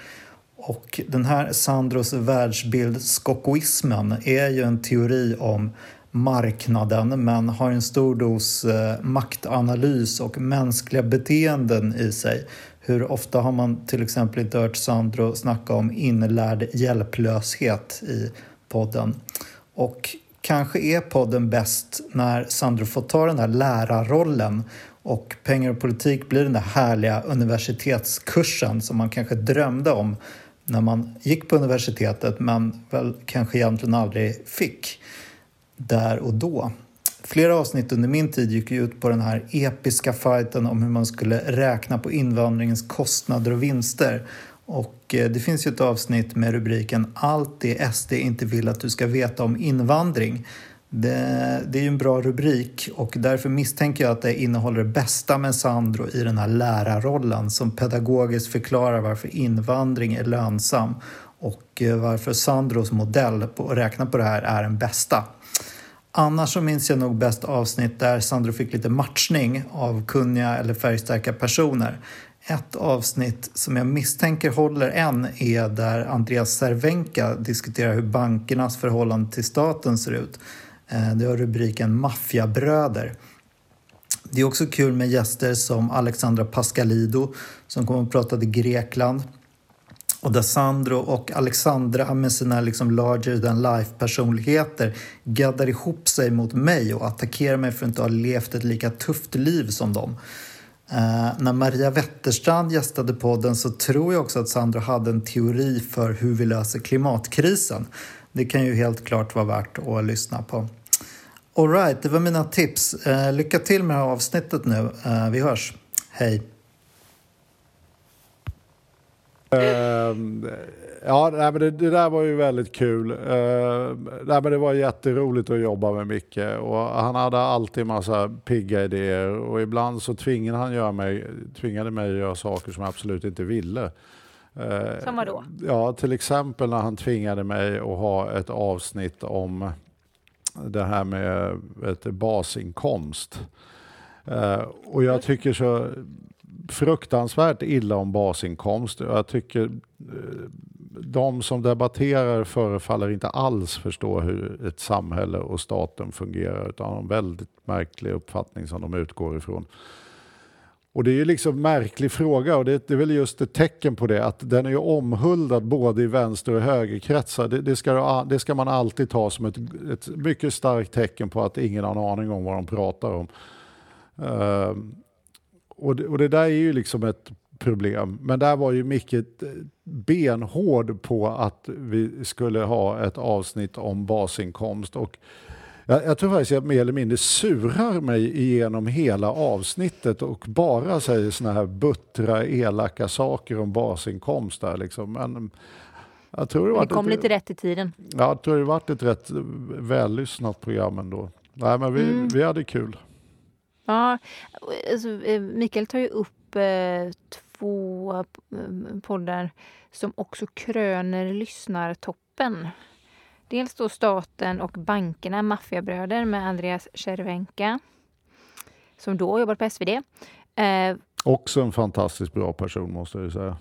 Speaker 10: Och den här Sandros världsbild, skokoismen, är ju en teori om marknaden men har en stor dos eh, maktanalys och mänskliga beteenden i sig. Hur ofta har man till exempel inte hört Sandro snacka om inlärd hjälplöshet i podden? Och kanske är podden bäst när Sandro får ta den här lärarrollen och pengar och politik blir den där härliga universitetskursen som man kanske drömde om när man gick på universitetet men väl kanske egentligen aldrig fick där och då. Flera avsnitt under min tid gick ut på den här episka fighten om hur man skulle räkna på invandringens kostnader och vinster. Och eh, det finns ju ett avsnitt med rubriken Allt det SD inte vill att du ska veta om invandring. Det, det är ju en bra rubrik och därför misstänker jag att det innehåller det bästa med Sandro i den här lärarrollen som pedagogiskt förklarar varför invandring är lönsam och eh, varför Sandros modell på att räkna på det här är den bästa. Annars så minns jag nog bäst avsnitt där Sandro fick lite matchning av kunniga eller färgstarka personer. Ett avsnitt som jag misstänker håller än är där Andreas Cervenka diskuterar hur bankernas förhållande till staten ser ut. Eh, det har rubriken Maffiabröder. Det är också kul med gäster som Alexandra Pascalido som kommer att prata till Grekland och där Sandro och Alexandra med sina liksom larger than life-personligheter gaddar ihop sig mot mig och attackerar mig för att inte ha levt ett lika tufft liv som dem. Eh, när Maria Wetterstrand gästade podden så tror jag också att Sandro hade en teori för hur vi löser klimatkrisen. Det kan ju helt klart vara värt att lyssna på. Alright, det var mina tips. Uh, lycka till med det här avsnittet nu. Uh, vi hörs. Hej!
Speaker 6: Uh, ja, nej, men det, det, där var ju väldigt kul. Uh, nej, men det var jätteroligt att jobba med Micke och han hade alltid massa pigga idéer och ibland så tvingade han göra mig, tvingade mig att göra saker som jag absolut inte ville.
Speaker 5: Uh, som vadå?
Speaker 6: Ja, till exempel när han tvingade mig att ha ett avsnitt om det här med ett basinkomst. Eh, och jag tycker så fruktansvärt illa om basinkomst. Jag tycker eh, de som debatterar förefaller inte alls förstå hur ett samhälle och staten fungerar utan har en väldigt märklig uppfattning som de utgår ifrån. Och det är ju liksom en märklig fråga och det, är väl just ett tecken på det att den är ju omhuldad både i vänster och högerkretsar. Det, det, ska, det ska man alltid ta som ett, ett mycket starkt tecken på att ingen har en aning om vad de pratar om. Uh, och det, och det där är ju liksom ett problem. Men där var ju Micke eh, benhård på att vi skulle ha ett avsnitt om basinkomst. Och jag, jag tror faktiskt att jag mer eller mindre surar mig igenom hela avsnittet och bara säger såna här buttra, elaka saker om basinkomst. Där liksom. Men jag tror det,
Speaker 5: det kom ett, lite rätt i tiden.
Speaker 6: Ja, jag tror det varit ett rätt vällyssnat program ändå. Nej, men vi, mm. vi hade kul.
Speaker 5: Ja, alltså, eh, Mikael tar ju upp eh, två eh, poddar som också kröner lyssnartoppen. Dels då staten och bankerna, Maffiabröder med Andreas Cervenka som då jobbar på SvD. Eh,
Speaker 6: Också en fantastiskt bra person måste jag säga.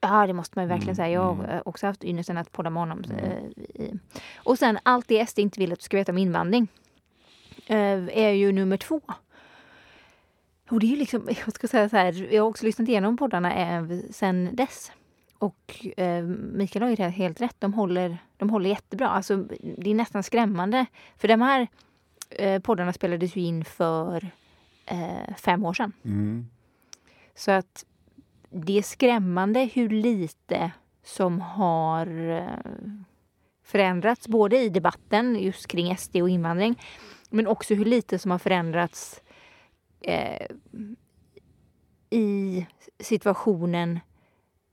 Speaker 5: Ja, det måste man verkligen
Speaker 6: Mm,
Speaker 5: säga. Jag har
Speaker 6: mm.
Speaker 5: eh, också haft ynnesten att podda med honom.
Speaker 6: Mm.
Speaker 5: eh, i- Och sen allt det SD inte vill att du ska veta om invandring eh, är ju nummer två. Och det är ju liksom, *laughs* jag ska säga så här, jag har också lyssnat igenom poddarna sen dess. Och eh, Mikael har ju helt rätt, de håller, de håller jättebra. Alltså, det är nästan skrämmande. För de här eh, poddarna spelades ju in för eh, fem år sedan.
Speaker 6: Mm.
Speaker 5: Så att det är skrämmande hur lite som har eh, förändrats både i debatten just kring SD och invandring men också hur lite som har förändrats eh, i situationen,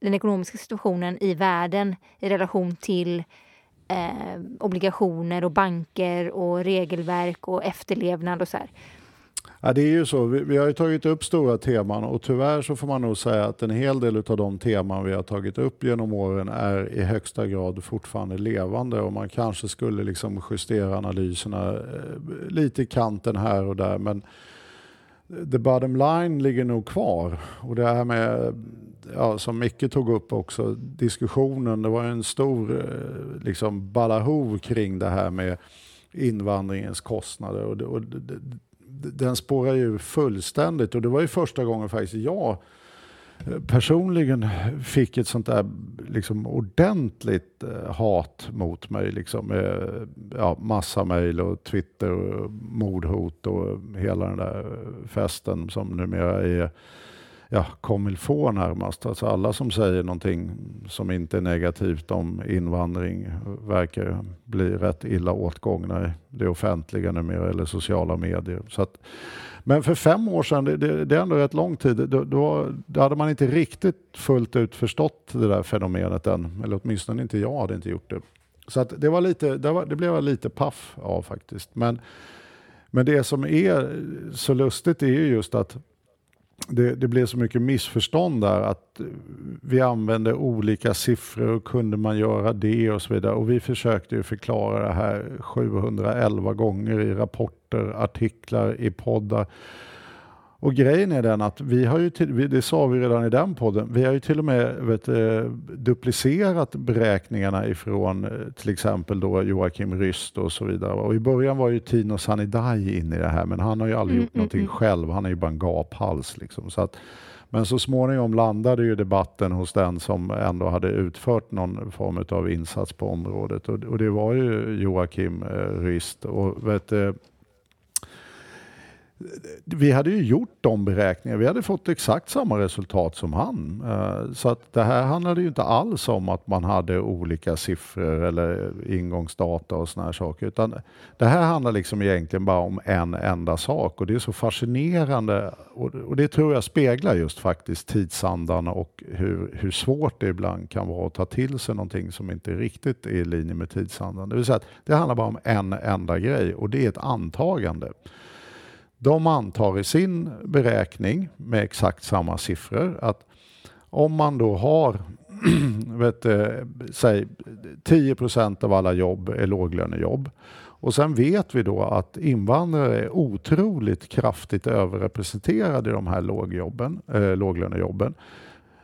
Speaker 5: den ekonomiska situationen i världen i relation till eh, obligationer och banker och regelverk och efterlevnad och så här.
Speaker 6: Ja, det är ju så. Vi, vi har ju tagit upp stora teman och tyvärr så får man nog säga att en hel del av de teman vi har tagit upp genom åren är i högsta grad fortfarande levande och man kanske skulle liksom justera analyserna eh, lite i kanten här och där men the bottom line ligger nog kvar. Och det här med, ja, som Micke tog upp också, diskussionen, det var en stor eh, liksom balahov kring det här med invandringens kostnader. Och det, och det, den spårar ju fullständigt och det var ju första gången faktiskt jag personligen fick ett sånt där liksom ordentligt eh, hat mot mig. Liksom, med, ja, massa mejl och Twitter och mordhot och hela den där festen som numera är ja, comme närmast. Alltså alla som säger någonting som inte är negativt om invandring verkar bli rätt illa åtgångna i det offentliga numera eller sociala medier. Så att, men för fem år sedan, det, det, det är ändå rätt lång tid, då, då, då hade man inte riktigt fullt ut förstått det där fenomenet än. Eller åtminstone inte jag hade inte gjort det. Så att det, var lite, det, var, det blev jag lite paff av faktiskt. Men, men det som är så lustigt är ju just att det, det blev så mycket missförstånd där att vi använde olika siffror och kunde man göra det och så vidare. Och vi försökte ju förklara det här 711 gånger i rapporter, artiklar, i poddar. Och grejen är den att vi har ju, till, det sa vi redan i den podden, vi har ju till och med vet, eh, duplicerat beräkningarna ifrån eh, till exempel då Joakim Ryst och så vidare. Och i början var ju Tino Sanidai inne i det här men han har ju aldrig
Speaker 5: Mm,
Speaker 6: gjort någonting
Speaker 5: mm, mm.
Speaker 6: själv, han är ju bara en gaphals. Liksom. Så att, men så småningom landade ju debatten hos den som ändå hade utfört någon form av insats på området och, och det var ju Joakim eh, Ryst. Och, vet, eh, vi hade ju gjort de beräkningarna. Vi hade fått exakt samma resultat som han. Eh, så att det här handlade ju inte alls om att man hade olika siffror eller ingångsdata och såna här saker. Utan det här handlar liksom egentligen bara om en enda sak och det är så fascinerande och och det tror jag speglar just faktiskt tidsandan och hur, hur svårt det ibland kan vara att ta till sig någonting som inte riktigt är i linje med tidsandan. Det vill säga att det handlar bara om en enda grej och det är ett antagande. De antar i sin beräkning med exakt samma siffror att om man då har *clears throat* vet, eh, säg 10% av alla jobb är låglönejobb och sen vet vi då att invandrare är otroligt kraftigt överrepresenterade i de här lågjobben, eh, låglönejobben.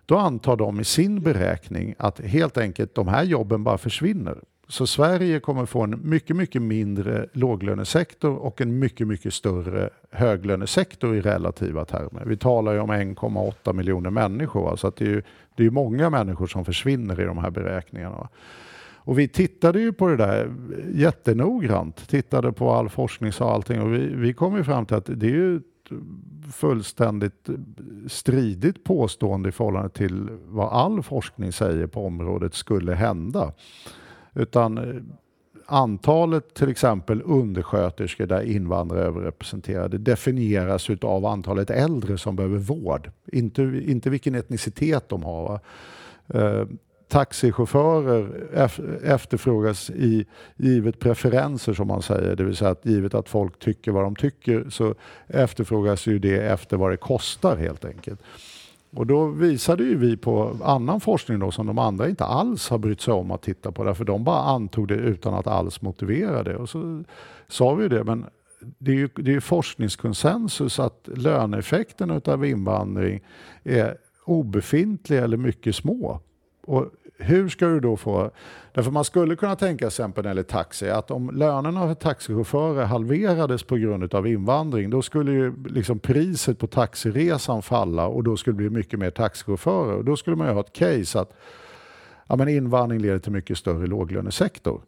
Speaker 6: Då antar de i sin beräkning att helt enkelt de här jobben bara försvinner. Så Sverige kommer få en mycket, mycket mindre låglönesektor och en mycket, mycket större höglönesektor i relativa termer. Vi talar ju om 1,8 miljoner människor, så att det är ju det är många människor som försvinner i de här beräkningarna. Och vi tittade ju på det där jättenoggrant, tittade på all forskning och allting och vi, vi kom ju fram till att det är ju ett fullständigt stridigt påstående i förhållande till vad all forskning säger på området skulle hända. Utan eh, antalet till exempel undersköterskor där invandrare är överrepresenterade definieras utav antalet äldre som behöver vård. Inte, inte vilken etnicitet de har. Va? Eh, taxichaufförer efterfrågas i givet preferenser som man säger, det vill säga att givet att folk tycker vad de tycker så efterfrågas ju det efter vad det kostar helt enkelt. Och då visade ju vi på annan forskning då som de andra inte alls har brytt sig om att titta på därför de bara antog det utan att alls motivera det. Och så sa vi ju det, men det är ju det är forskningskonsensus att löneeffekten av invandring är obefintliga eller mycket små. Och hur ska du då få... Därför man skulle kunna tänka sig exempel när det gäller taxi att om lönerna för taxichaufförer halverades på grund av invandring då skulle ju liksom priset på taxiresan falla och då skulle det bli mycket mer taxichaufförer. Och då skulle man ju ha ett case att ja, men invandring leder till mycket större låglönesektor.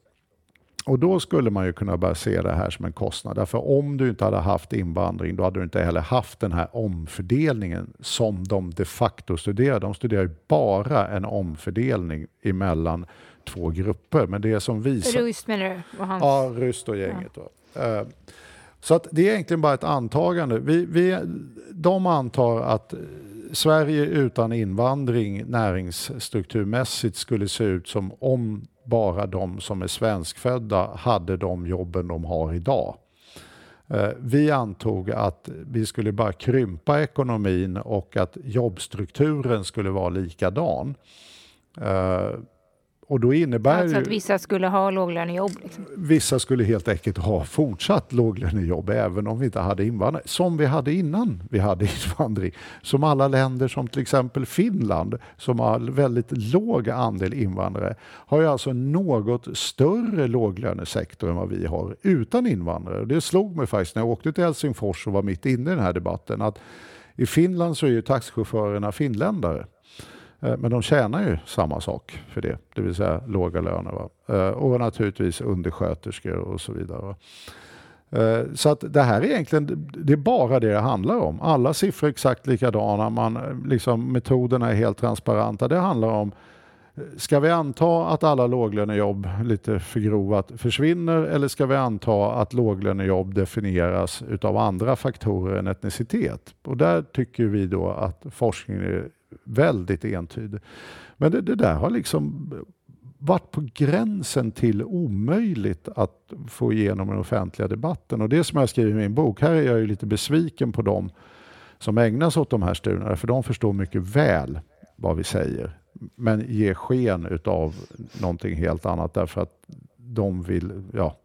Speaker 6: Och då skulle man ju kunna börja se det här som en kostnad. Därför om du inte hade haft invandring då hade du inte heller haft den här omfördelningen som de de facto studerar. De studerar ju bara en omfördelning emellan två grupper. Men det som visar...
Speaker 5: Rust menar du? Och hans...
Speaker 6: Ja, Rust och gänget. Ja. Så att det är egentligen bara ett antagande. Vi, vi, de antar att Sverige utan invandring näringsstrukturmässigt skulle se ut som om bara de som är svenskfödda hade de jobben de har idag. Eh, vi antog att vi skulle bara krympa ekonomin och att jobbstrukturen skulle vara likadan. Eh, och då innebär
Speaker 5: alltså att vissa skulle ha låglönejobb? Liksom.
Speaker 6: Vissa skulle helt enkelt ha fortsatt låglönejobb även om vi inte hade invandring. Som vi hade innan vi hade *laughs* invandring. Som alla länder som till exempel Finland som har väldigt låg andel invandrare har ju alltså något större låglönesektor än vad vi har utan invandrare. Det slog mig faktiskt när jag åkte till Helsingfors och var mitt inne i den här debatten att i Finland så är ju taxichaufförerna finländare. Eh, men de tjänar ju samma sak för det, det vill säga låga löner. Va? Eh, och naturligtvis undersköterskor och så vidare. Va? Eh, så att det här är egentligen, det är bara det det handlar om. Alla siffror är exakt likadana, man, liksom, metoderna är helt transparenta. Det handlar om, ska vi anta att alla låglönejobb, lite förgrovat, försvinner eller ska vi anta att låglönejobb definieras utav andra faktorer än etnicitet? Och där tycker vi då att forskningen är väldigt entydig. Men det, det där har liksom varit på gränsen till omöjligt att få igenom den offentliga debatten. Och det som jag skriver i min bok, här är jag ju lite besviken på dem som ägnar sig åt de här studierna, för de förstår mycket väl vad vi säger, men ger sken utav någonting helt annat därför att de vill, ja,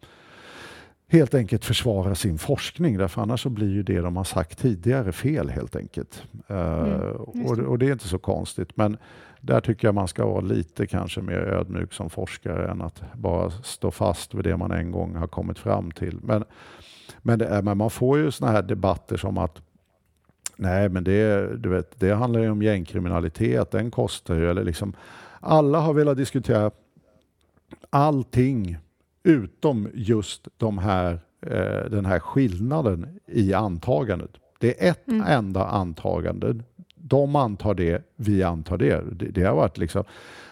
Speaker 6: helt enkelt försvara sin forskning. Därför annars så blir ju det de har sagt tidigare fel helt enkelt. Eh, mm, och, och, det är inte så konstigt. Men där tycker jag man ska vara lite kanske mer ödmjuk som forskare än att bara stå fast vid det man en gång har kommit fram till. Men, men, är, men man får ju såna här debatter som att Nej, men det, du vet, det handlar ju om gängkriminalitet, den kostar ju. Eller liksom, alla har velat diskutera allting utom just de här, eh, den här skillnaden i antagandet. Det är ett mm. enda antagande. De antar det, vi antar det. Det, det har varit liksom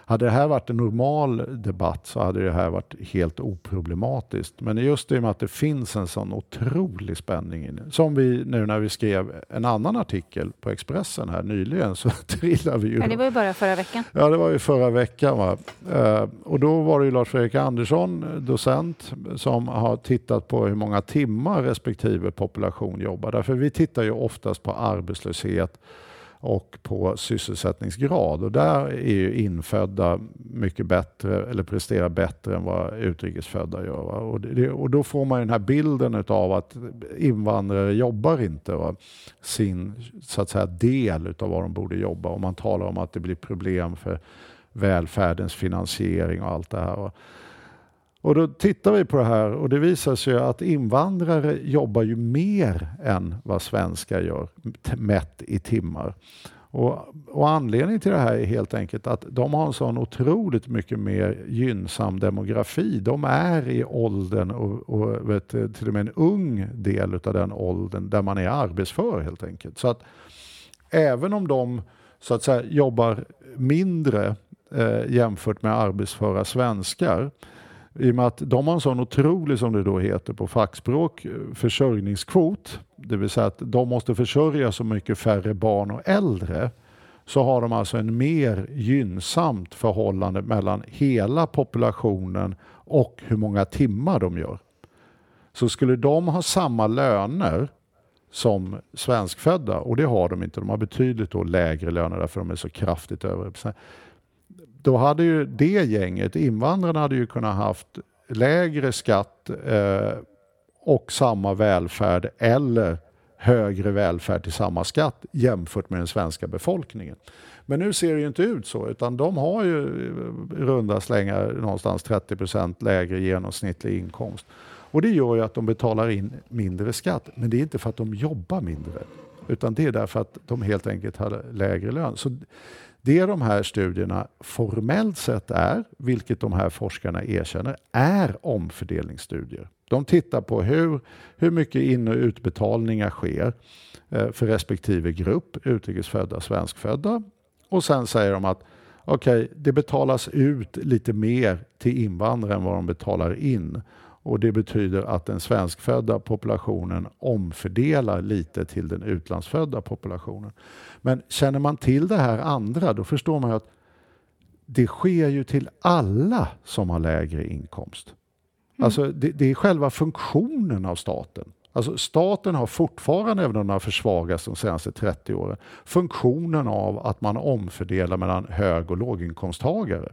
Speaker 6: hade det här varit en normal debatt så hade det här varit helt oproblematiskt. Men just i och med att det finns en sån otrolig spänning. Som vi nu när vi skrev en annan artikel på Expressen här nyligen så *laughs* trillade vi ju...
Speaker 5: Ja, det var ju bara förra veckan.
Speaker 6: Ja, det var ju förra veckan. Va? Uh, och då var det ju Lars-Fredrik Andersson, docent, som har tittat på hur många timmar respektive population jobbar. Därför vi tittar ju oftast på arbetslöshet och på sysselsättningsgrad. Och där är ju infödda mycket bättre, eller presterar bättre än vad utrikesfödda gör. Och, det, och, då får man ju den här bilden av att invandrare jobbar inte va? sin så att säga, del av vad de borde jobba. Och man talar om att det blir problem för välfärdens finansiering och allt det här. Va? Och då tittar vi på det här och det visar sig att invandrare jobbar ju mer än vad svenskar gör, mätt i timmar. Och, och, anledningen till det här är helt enkelt att de har en sån otroligt mycket mer gynnsam demografi. De är i åldern och, och vet, till och med en ung del av den åldern där man är arbetsför helt enkelt. Så att även om de så att säga jobbar mindre eh, jämfört med arbetsföra svenskar i och med att de har en sån otrolig, som det då heter på fackspråk, eh, försörjningskvot, det vill säga att de måste försörja så mycket färre barn och äldre, så har de alltså en mer gynnsamt förhållande mellan hela populationen och hur många timmar de gör. Så skulle de ha samma löner som svenskfödda, och det har de inte, de har betydligt då lägre löner därför de är så kraftigt överrepresenterade då hade ju det gänget, invandrarna hade ju kunnat haft lägre skatt eh, och samma välfärd eller högre välfärd till samma skatt jämfört med den svenska befolkningen. Men nu ser det ju inte ut så, utan de har ju i runda slängar någonstans 30% lägre genomsnittlig inkomst. Och det gör ju att de betalar in mindre skatt, men det är inte för att de jobbar mindre, utan det är därför att de helt enkelt har lägre lön. Så det de här studierna formellt sett är, vilket de här forskarna erkänner, är omfördelningsstudier. De tittar på hur, hur mycket in och utbetalningar sker eh, för respektive grupp, utrikesfödda, svenskfödda. Och sen säger de att okej, okay, det betalas ut lite mer till invandrare än vad de betalar in. Och Det betyder att den svenskfödda populationen omfördelar lite till den utlandsfödda populationen. Men känner man till det här andra, då förstår man att det sker ju till alla som har lägre inkomst. Mm. Alltså det, det, är själva funktionen av staten. Alltså staten har fortfarande, även om den har försvagats de senaste 30 åren, funktionen av att man omfördelar mellan hög och låginkomsttagare.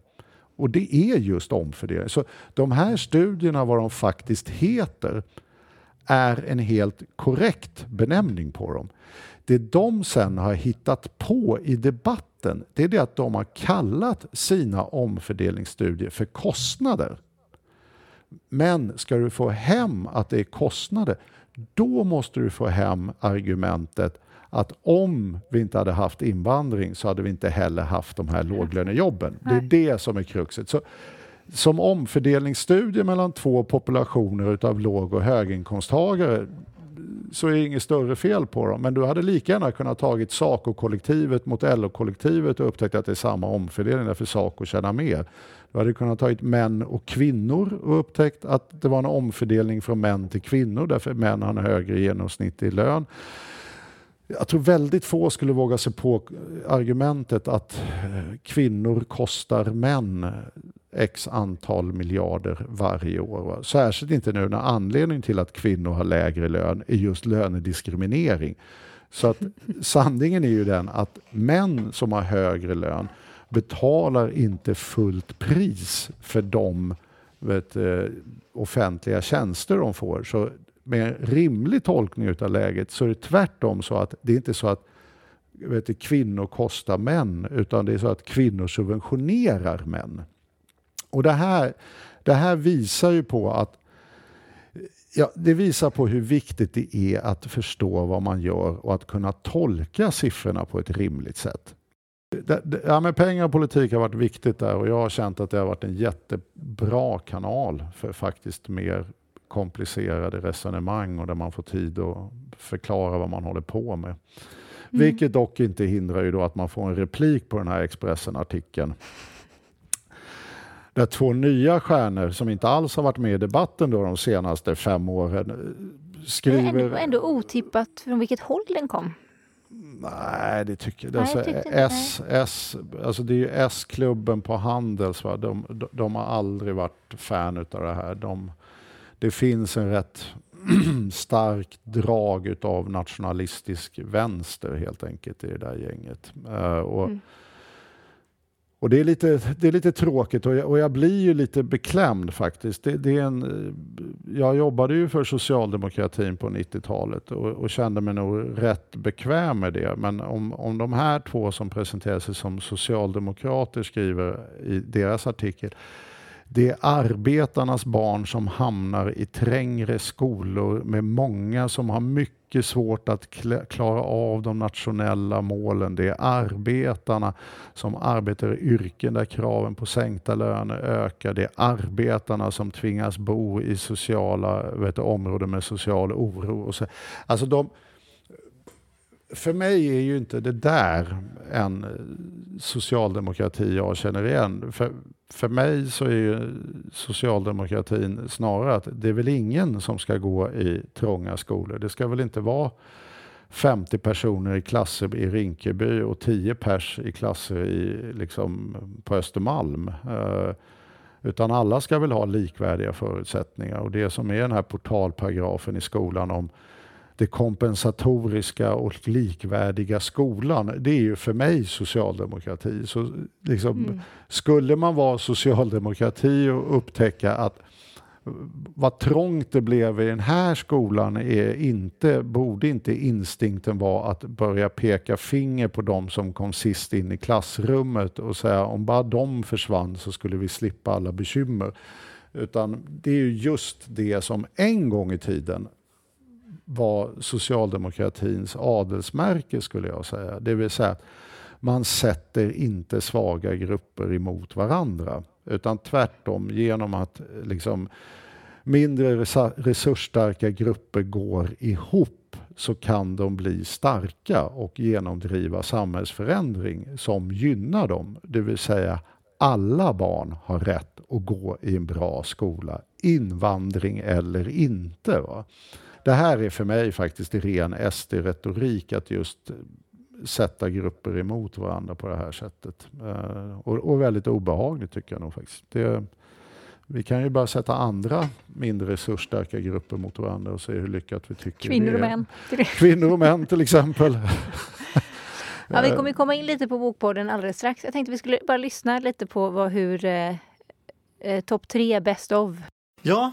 Speaker 6: Och det är just omfördelning. Så de här studierna, vad de faktiskt heter, är en helt korrekt benämning på dem. Det de sen har hittat på i debatten, det är det att de har kallat sina omfördelningsstudier för kostnader. Men ska du få hem att det är kostnader, då måste du få hem argumentet att om vi inte hade haft invandring så hade vi inte heller haft de här låglönejobben. Det är det som är kruxet. Så, som omfördelningsstudie mellan två populationer utav låg och höginkomsttagare så är det inget större fel på dem. Men du hade lika gärna kunnat tagit SACO-kollektivet mot LO-kollektivet och upptäckt att det är samma omfördelning därför SACO tjänar mer. Du hade kunnat tagit män och kvinnor och upptäckt att det var en omfördelning från män till kvinnor därför män har en högre genomsnittlig lön. Jag tror väldigt få skulle våga sig på argumentet att eh, kvinnor kostar män x antal miljarder varje år. Särskilt inte nu när anledningen till att kvinnor har lägre lön är just lönediskriminering. Så att *laughs* sanningen är ju den att män som har högre lön betalar inte fullt pris för de vet, eh, offentliga tjänster de får. Så med en rimlig tolkning av läget så är det tvärtom så att det är inte så att vet du, kvinnor kostar män utan det är så att kvinnor subventionerar män. Och det här, det här visar ju på att Ja, det visar på hur viktigt det är att förstå vad man gör och att kunna tolka siffrorna på ett rimligt sätt. Ja, men pengar och politik har varit viktigt där och jag har känt att det har varit en jättebra kanal för faktiskt mer komplicerade resonemang och där man får tid att förklara vad man håller på med. Mm. Vilket dock inte hindrar ju då att man får en replik på den här Expressen-artikeln. Där två nya stjärnor som inte alls har varit med i debatten då de senaste fem åren skriver...
Speaker 5: Det är ändå, ändå otippat från vilket håll den kom.
Speaker 6: Nej, det tycker jag. Alltså, S, S, alltså det är ju S-klubben på Handels. Va? De, de, de, har aldrig varit fan av det här. De, det finns en rätt *clears throat* starkt drag av nationalistisk vänster helt enkelt i det där gänget. Uh, och, mm. och det, är lite, det är lite tråkigt och jag, och jag blir ju lite beklämd faktiskt. Det, det, är en, jag jobbade ju för socialdemokratin på 90-talet och, och, kände mig nog rätt bekväm med det. Men om, om de här två som presenterar sig som socialdemokrater skriver i deras artikel det är arbetarnas barn som hamnar i trängre skolor med många som har mycket svårt att klara av de nationella målen. Det är arbetarna som arbetar i yrken där kraven på sänkta löner ökar. Det är arbetarna som tvingas bo i sociala vet områden med social oro. Och så. Alltså de, för mig är ju inte det där en eh, socialdemokrati jag känner igen. För, för mig så är ju socialdemokratin snarare att det är väl ingen som ska gå i trånga skolor. Det ska väl inte vara 50 personer i klasser i Rinkeby och 10 pers i klasser i, liksom, på Östermalm. Uh, utan alla ska väl ha likvärdiga förutsättningar. Och det som är den här portalparagrafen i skolan om det kompensatoriska och likvärdiga skolan, det är ju för mig socialdemokrati. Så liksom, mm. Skulle man vara socialdemokrati och upptäcka att vad trångt det blev i den här skolan är inte, borde inte instinkten vara att börja peka finger på de som kom sist in i klassrummet och säga om bara de försvann så skulle vi slippa alla bekymmer. Utan det är ju just det som en gång i tiden var socialdemokratins adelsmärke skulle jag säga. Det vill säga man sätter inte svaga grupper emot varandra. Utan tvärtom genom att liksom, mindre resursstarka grupper går ihop så kan de bli starka och genomdriva samhällsförändring som gynnar dem. Det vill säga alla barn har rätt att gå i en bra skola, invandring eller inte. Va? Det här är för mig faktiskt ren SD-retorik att just sätta grupper emot varandra på det här sättet. Eh, och, och, väldigt obehagligt tycker jag nog faktiskt. Det, vi kan ju bara sätta andra mindre resursstarka grupper mot varandra och se hur lyckat vi tycker
Speaker 5: Kvinnor och män.
Speaker 6: Kvinnor och män till exempel. *laughs*
Speaker 5: ja, vi kommer komma in lite på Bokpodden alldeles strax. Jag tänkte vi skulle bara lyssna lite på vad, hur eh, eh topp tre best of.
Speaker 8: Ja,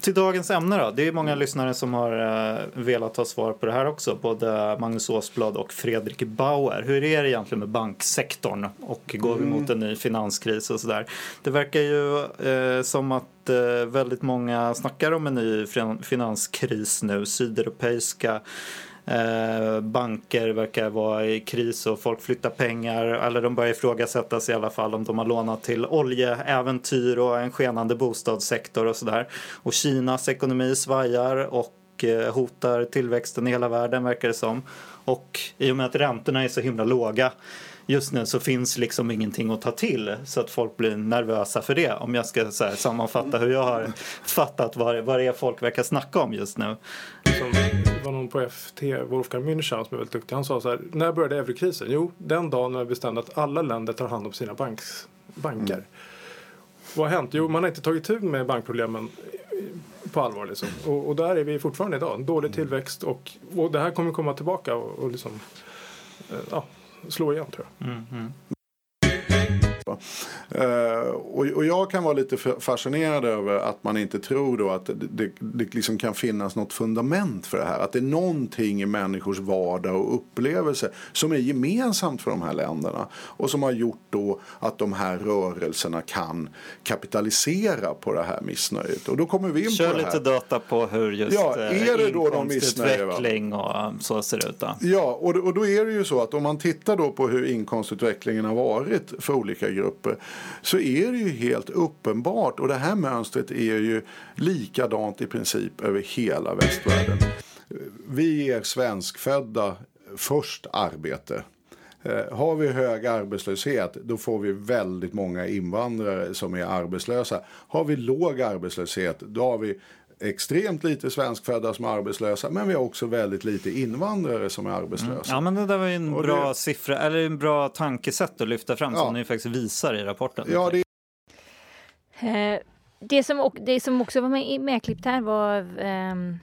Speaker 8: till dagens ämne då. Det är många lyssnare som har uh, velat ha svar på det här också. Både Magnus Åsblad och Fredrik Bauer. Hur är det egentligen med banksektorn? Och går vi mm. mot en ny finanskris och sådär? Det verkar ju uh, som att uh, väldigt många snackar om en ny finanskris nu. Sydeuropeiska Eh, banker verkar vara i kris och folk flyttar pengar. Eller de börjar ifrågasättas i alla fall om de har lånat till oljeäventyr och en skenande bostadssektor och sådär. Och Kinas ekonomi svajar och eh, hotar tillväxten i hela världen verkar det som. Och i och med att räntorna är så himla låga just nu så finns liksom ingenting att ta till så att folk blir nervösa för det. Om jag ska så här, sammanfatta hur jag har fattat vad, vad det är folk verkar snacka om just nu.
Speaker 11: Som, var någon på FT, Wolfgang München som är väldigt duktig. Han sa så här, när började eurokrisen? Jo, den dagen när vi bestämde att alla länder tar hand om sina banks, banker. Mm. Vad har hänt? Jo, man har inte tagit tur med bankproblemen på allvar. Liksom. Och, och, där är vi fortfarande idag. Dålig tillväxt och, och det här kommer komma tillbaka och, och liksom, eh, ja, slå igen tror jag. Mm, mm.
Speaker 6: Uh, och, och, jag kan vara lite fascinerad över att man inte tror då att det, det, liksom kan finnas något fundament för det här. Att det är någonting i människors vardag och upplevelse som är gemensamt för de här länderna och som har gjort då att de här rörelserna kan kapitalisera på det här missnöjet. Och då kommer vi in
Speaker 8: Kör
Speaker 6: på
Speaker 8: det här. lite data på hur just ja, är det då de och så ser ut. Då?
Speaker 6: Ja, och, och då är det ju så att om man tittar då på hur inkomstutvecklingen har varit för olika grupper så är det ju helt uppenbart och det här mönstret är ju likadant i princip över hela västvärlden. Vi ger svenskfödda först arbete. Eh, har vi hög arbetslöshet då får vi väldigt många invandrare som är arbetslösa. Har vi låg arbetslöshet då har vi extremt lite svenskfödda som är arbetslösa men vi har också väldigt lite invandrare som är arbetslösa. Mm.
Speaker 8: Ja men det där var ju en och bra det... siffra, eller en bra tankesätt att lyfta fram ja. som ni faktiskt visar i rapporten.
Speaker 6: Ja, det...
Speaker 5: Eh, det, som, det som också var med, medklippt här var ehm,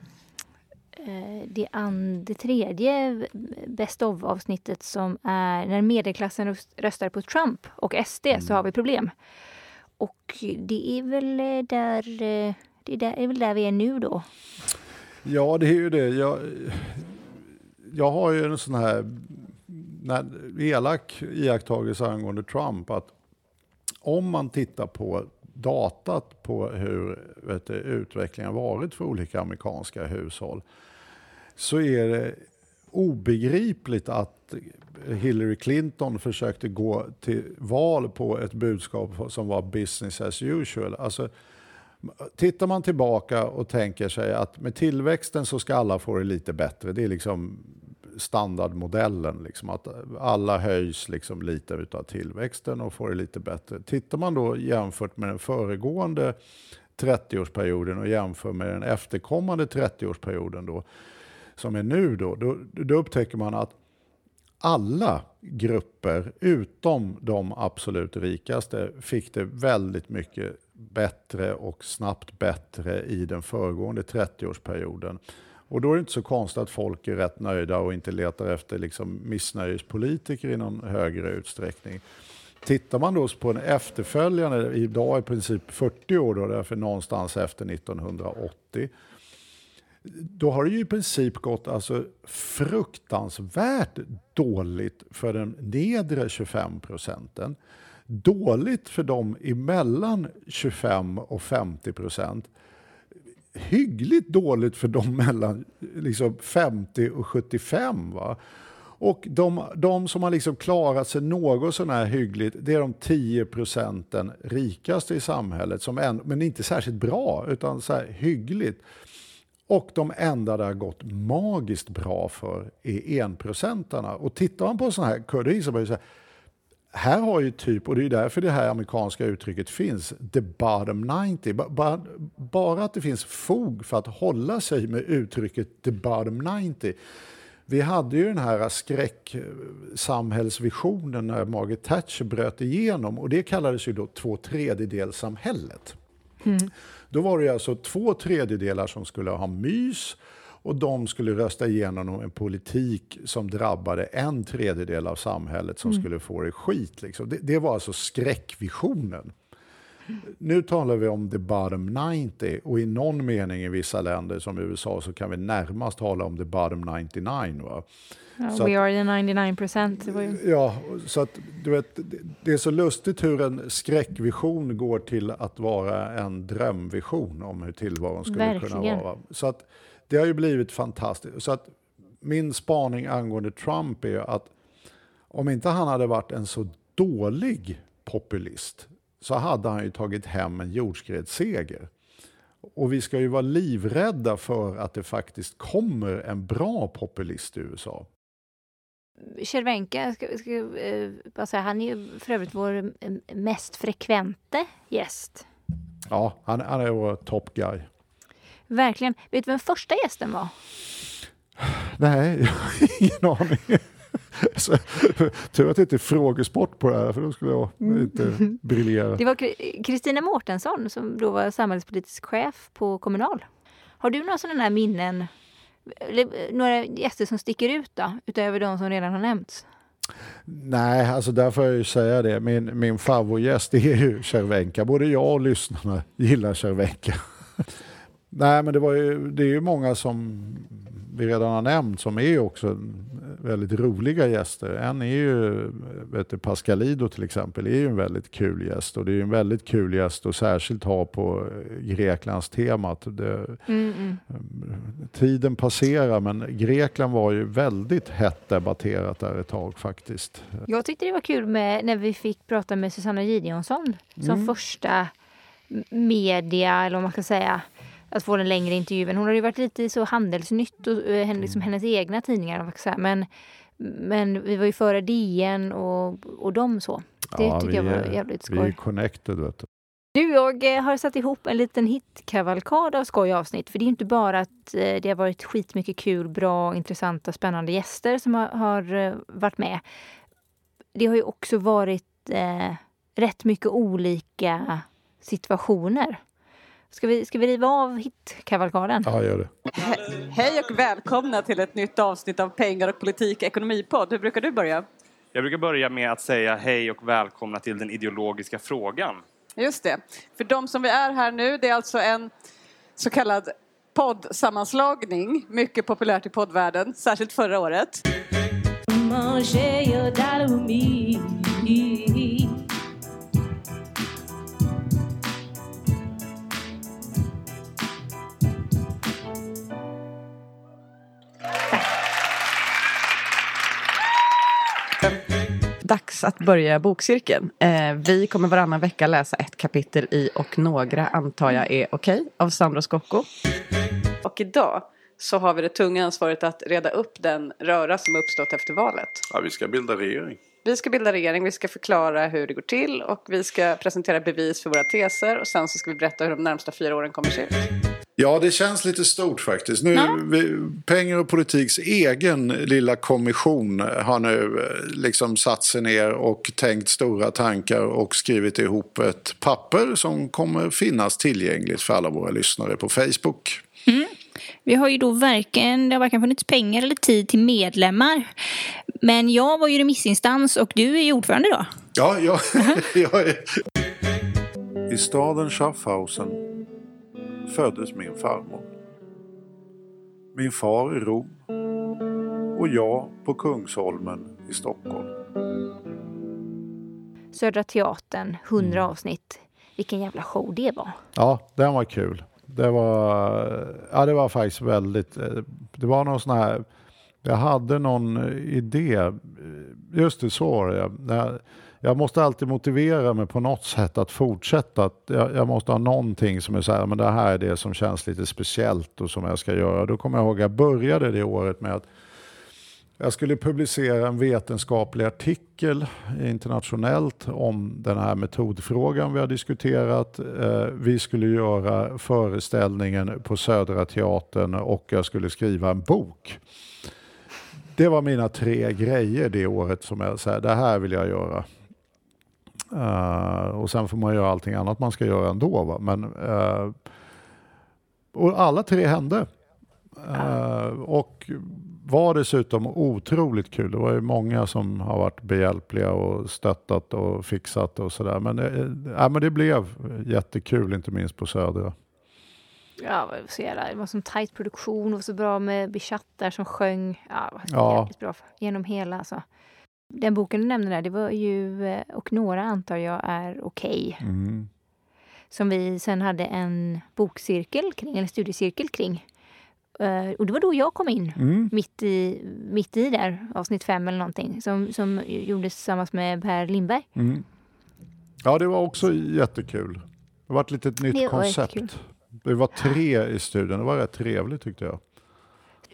Speaker 5: eh, det, and, det tredje Best of avsnittet som är när medelklassen röstar på Trump och SD mm. så har vi problem. Och det är väl eh, där eh, det är väl där vi är nu då?
Speaker 6: Ja, det är ju det. Jag, jag har ju en sån här när, elak iakttagelse angående Trump. att Om man tittar på datat på hur vet du, utvecklingen varit för olika amerikanska hushåll så är det obegripligt att Hillary Clinton försökte gå till val på ett budskap som var business as usual. Alltså, Tittar man tillbaka och tänker sig att med tillväxten så ska alla få det lite bättre. Det är liksom standardmodellen. Liksom, att alla höjs liksom lite utav tillväxten och får det lite bättre. Tittar man då jämfört med den föregående 30-årsperioden och jämför med den efterkommande 30-årsperioden då, som är nu då, då, då upptäcker man att alla grupper utom de absolut rikaste fick det väldigt mycket bättre och snabbt bättre i den föregående 30-årsperioden. Och då är det inte så konstigt att folk är rätt nöjda och inte letar efter liksom missnöjespolitiker i någon högre utsträckning. tittar man då på en efterföljande, idag i princip 40 år, då, därför någonstans efter 1980, då har det ju i princip gått alltså fruktansvärt dåligt för den nedre 25 procenten. Dåligt för dem emellan 25 och 50 procent. Hyggligt dåligt för dem mellan liksom 50 och 75. Va? Och de, de som har liksom klarat sig något sånär hyggligt, det är de 10 procenten rikaste i samhället, som en, men inte särskilt bra, utan så här hyggligt. Och de enda det har gått magiskt bra för är enprocentarna. Och tittar man på sådana här kurvor så man det så här, här har ju typ, och det är därför det här amerikanska uttrycket finns, the bottom 90. Bara, bara att det finns fog för att hålla sig med uttrycket the bottom 90. Vi hade ju den här skräcksamhällsvisionen när Margaret Thatcher bröt igenom och det kallades ju då två tredjedelssamhället. Mm. Då var det alltså två tredjedelar som skulle ha mys och de skulle rösta igenom en politik som drabbade en tredjedel av samhället som mm. skulle få det skit. Liksom. Det, det, var alltså skräckvisionen. Nu talar vi om the bottom 90 och i någon mening i vissa länder som USA så kan vi närmast tala om the bottom 99. Va?
Speaker 5: Yeah, we att, are the 99 procent.
Speaker 6: Ja, så att du vet, det är så lustigt hur en skräckvision går till att vara en drömvision om hur tillvaron skulle Verkligen. kunna vara. Så att det har ju blivit fantastiskt. Så att min spaning angående Trump är att om inte han hade varit en så dålig populist så hade han ju tagit hem en jordskredsseger. Och vi ska ju vara livrädda för att det faktiskt kommer en bra populist i USA.
Speaker 5: Cervenka, ska, ska, uh, säga, han är ju för övrigt vår mest frekvente gäst.
Speaker 6: Ja, han, han är vår top guy.
Speaker 5: Verkligen. Vet du vem första gästen var?
Speaker 6: Nej, jag har ingen aning. Så, tur att det inte är frågesport på det här, för då skulle jag inte briljera.
Speaker 5: Det var Kristina Mårtensson som då var samhällspolitisk chef på Kommunal. Har du några sådana här minnen, eller några gäster som sticker ut då, utöver de som redan har nämnts?
Speaker 6: Nej, alltså där får jag ju säga det. Min, min favoritgäst är ju Cervenka. Både jag och lyssnarna gillar Cervenka. Nej, men det, var ju, det är ju många som vi redan har nämnt som är också väldigt roliga gäster. En är ju vet du, Pascalido till exempel, är ju en väldigt kul gäst och det är en väldigt kul gäst att särskilt ha på Greklands temat. Det, mm, mm. Tiden passerar men Grekland var ju väldigt hett debatterat där ett tag faktiskt.
Speaker 5: Jag tyckte det var kul med när vi fick prata med Susanna Gideonsson som mm. första media, eller vad man ska säga, att få den längre intervjun. Hon har ju varit lite i så Handelsnytt och eh, liksom mm. hennes egna tidningar. Men, men vi var ju före DN och, och dem så. Det ja, tycker jag var jävligt skoj.
Speaker 6: Vi är connected vet du.
Speaker 5: Du, jag eh, har satt ihop en liten hitkavalkad av skojavsnitt. För det är inte bara att eh, det har varit skitmycket kul, bra, intressanta, spännande gäster som har, har varit med. Det har ju också varit eh, rätt mycket olika situationer. Ska vi, ska vi riva av hitkavalkaden?
Speaker 6: Ja, gör det.
Speaker 9: He hej och välkomna till ett nytt avsnitt av Pengar och politik ekonomipodd. Hur brukar du börja?
Speaker 12: Jag brukar börja med att säga hej och välkomna till den ideologiska frågan.
Speaker 9: Just det. För de som vi är här nu, det är alltså en så kallad poddsammanslagning. Mycket populärt i poddvärlden, särskilt förra året. Dags att börja bokcirkeln. Eh, vi kommer varannan vecka läsa ett kapitel i Och några antar jag är okej okay, av Sandro Scocco. Och idag så har vi det tunga ansvaret att reda upp den röra som uppstått efter valet.
Speaker 13: Ja, vi ska bilda regering.
Speaker 9: Vi ska bilda regering, vi ska förklara hur det går till och vi ska presentera bevis för våra teser och sen så ska vi berätta hur de närmsta fyra åren kommer se ut.
Speaker 6: Ja, det känns lite stort faktiskt. Nu, vi, Pengar och politiks egen lilla kommission har nu eh, liksom satt sig ner och tänkt stora tankar och skrivit ihop ett papper som kommer finnas tillgängligt för alla våra lyssnare på Facebook.
Speaker 5: Mm. Vi har ju då varken, det har varken funnits pengar eller tid till medlemmar. Men jag var ju remissinstans och du är ju ordförande då.
Speaker 6: Ja, ja, *laughs* jag är... I staden Schaffhausen föddes min farmor. Min far i Rom och jag på Kungsholmen i Stockholm.
Speaker 5: Södra Teatern, 100 avsnitt. Vilken jävla show det var.
Speaker 6: Ja, den var kul. Det var, ja, det var faktiskt väldigt... eh, Det var någon sån här... Jag hade någon idé. Just det, så var det. Jag, måste alltid motivera mig på något sätt att fortsätta. Att jag, jag måste ha någonting som är så här, men det här är det som känns lite speciellt och som jag ska göra. Då kommer jag ihåg, jag började det året med att jag skulle publicera en vetenskaplig artikel internationellt om den här metodfrågan vi har diskuterat. Eh, vi skulle göra föreställningen på Södra Teatern och jag skulle skriva en bok. Det var mina tre grejer det året som jag sa, det här vill jag göra. Eh, och sen får man göra allting annat man ska göra ändå. Va? Men, eh, och alla tre hände. Eh, och var dessutom otroligt kul. Det var ju många som har varit behjälpliga och stöttat och fixat och sådär. Men, ja, men det blev jättekul, inte minst på Södra.
Speaker 5: Ja, det var så jävla, det var sån tajt produktion, var så bra med Bichat där som sjöng. Ja, det var
Speaker 6: Ja.
Speaker 5: jävligt bra genom hela. Alltså. Den boken du nämnde där, det var ju, eh, och några antar jag är okej.
Speaker 6: Mm.
Speaker 5: Som vi sen hade en bokcirkel kring, eller studiecirkel kring. Eh, och det var då jag kom in,
Speaker 6: Mm.
Speaker 5: mitt, i, mitt i där, avsnitt fem eller någonting, som, som gjordes tillsammans med Per Lindberg.
Speaker 6: Mm. Ja, det var också jättekul. Det var ett litet nytt
Speaker 5: Det
Speaker 6: koncept. Det var tre i studion. Det var rätt trevligt tyckte jag.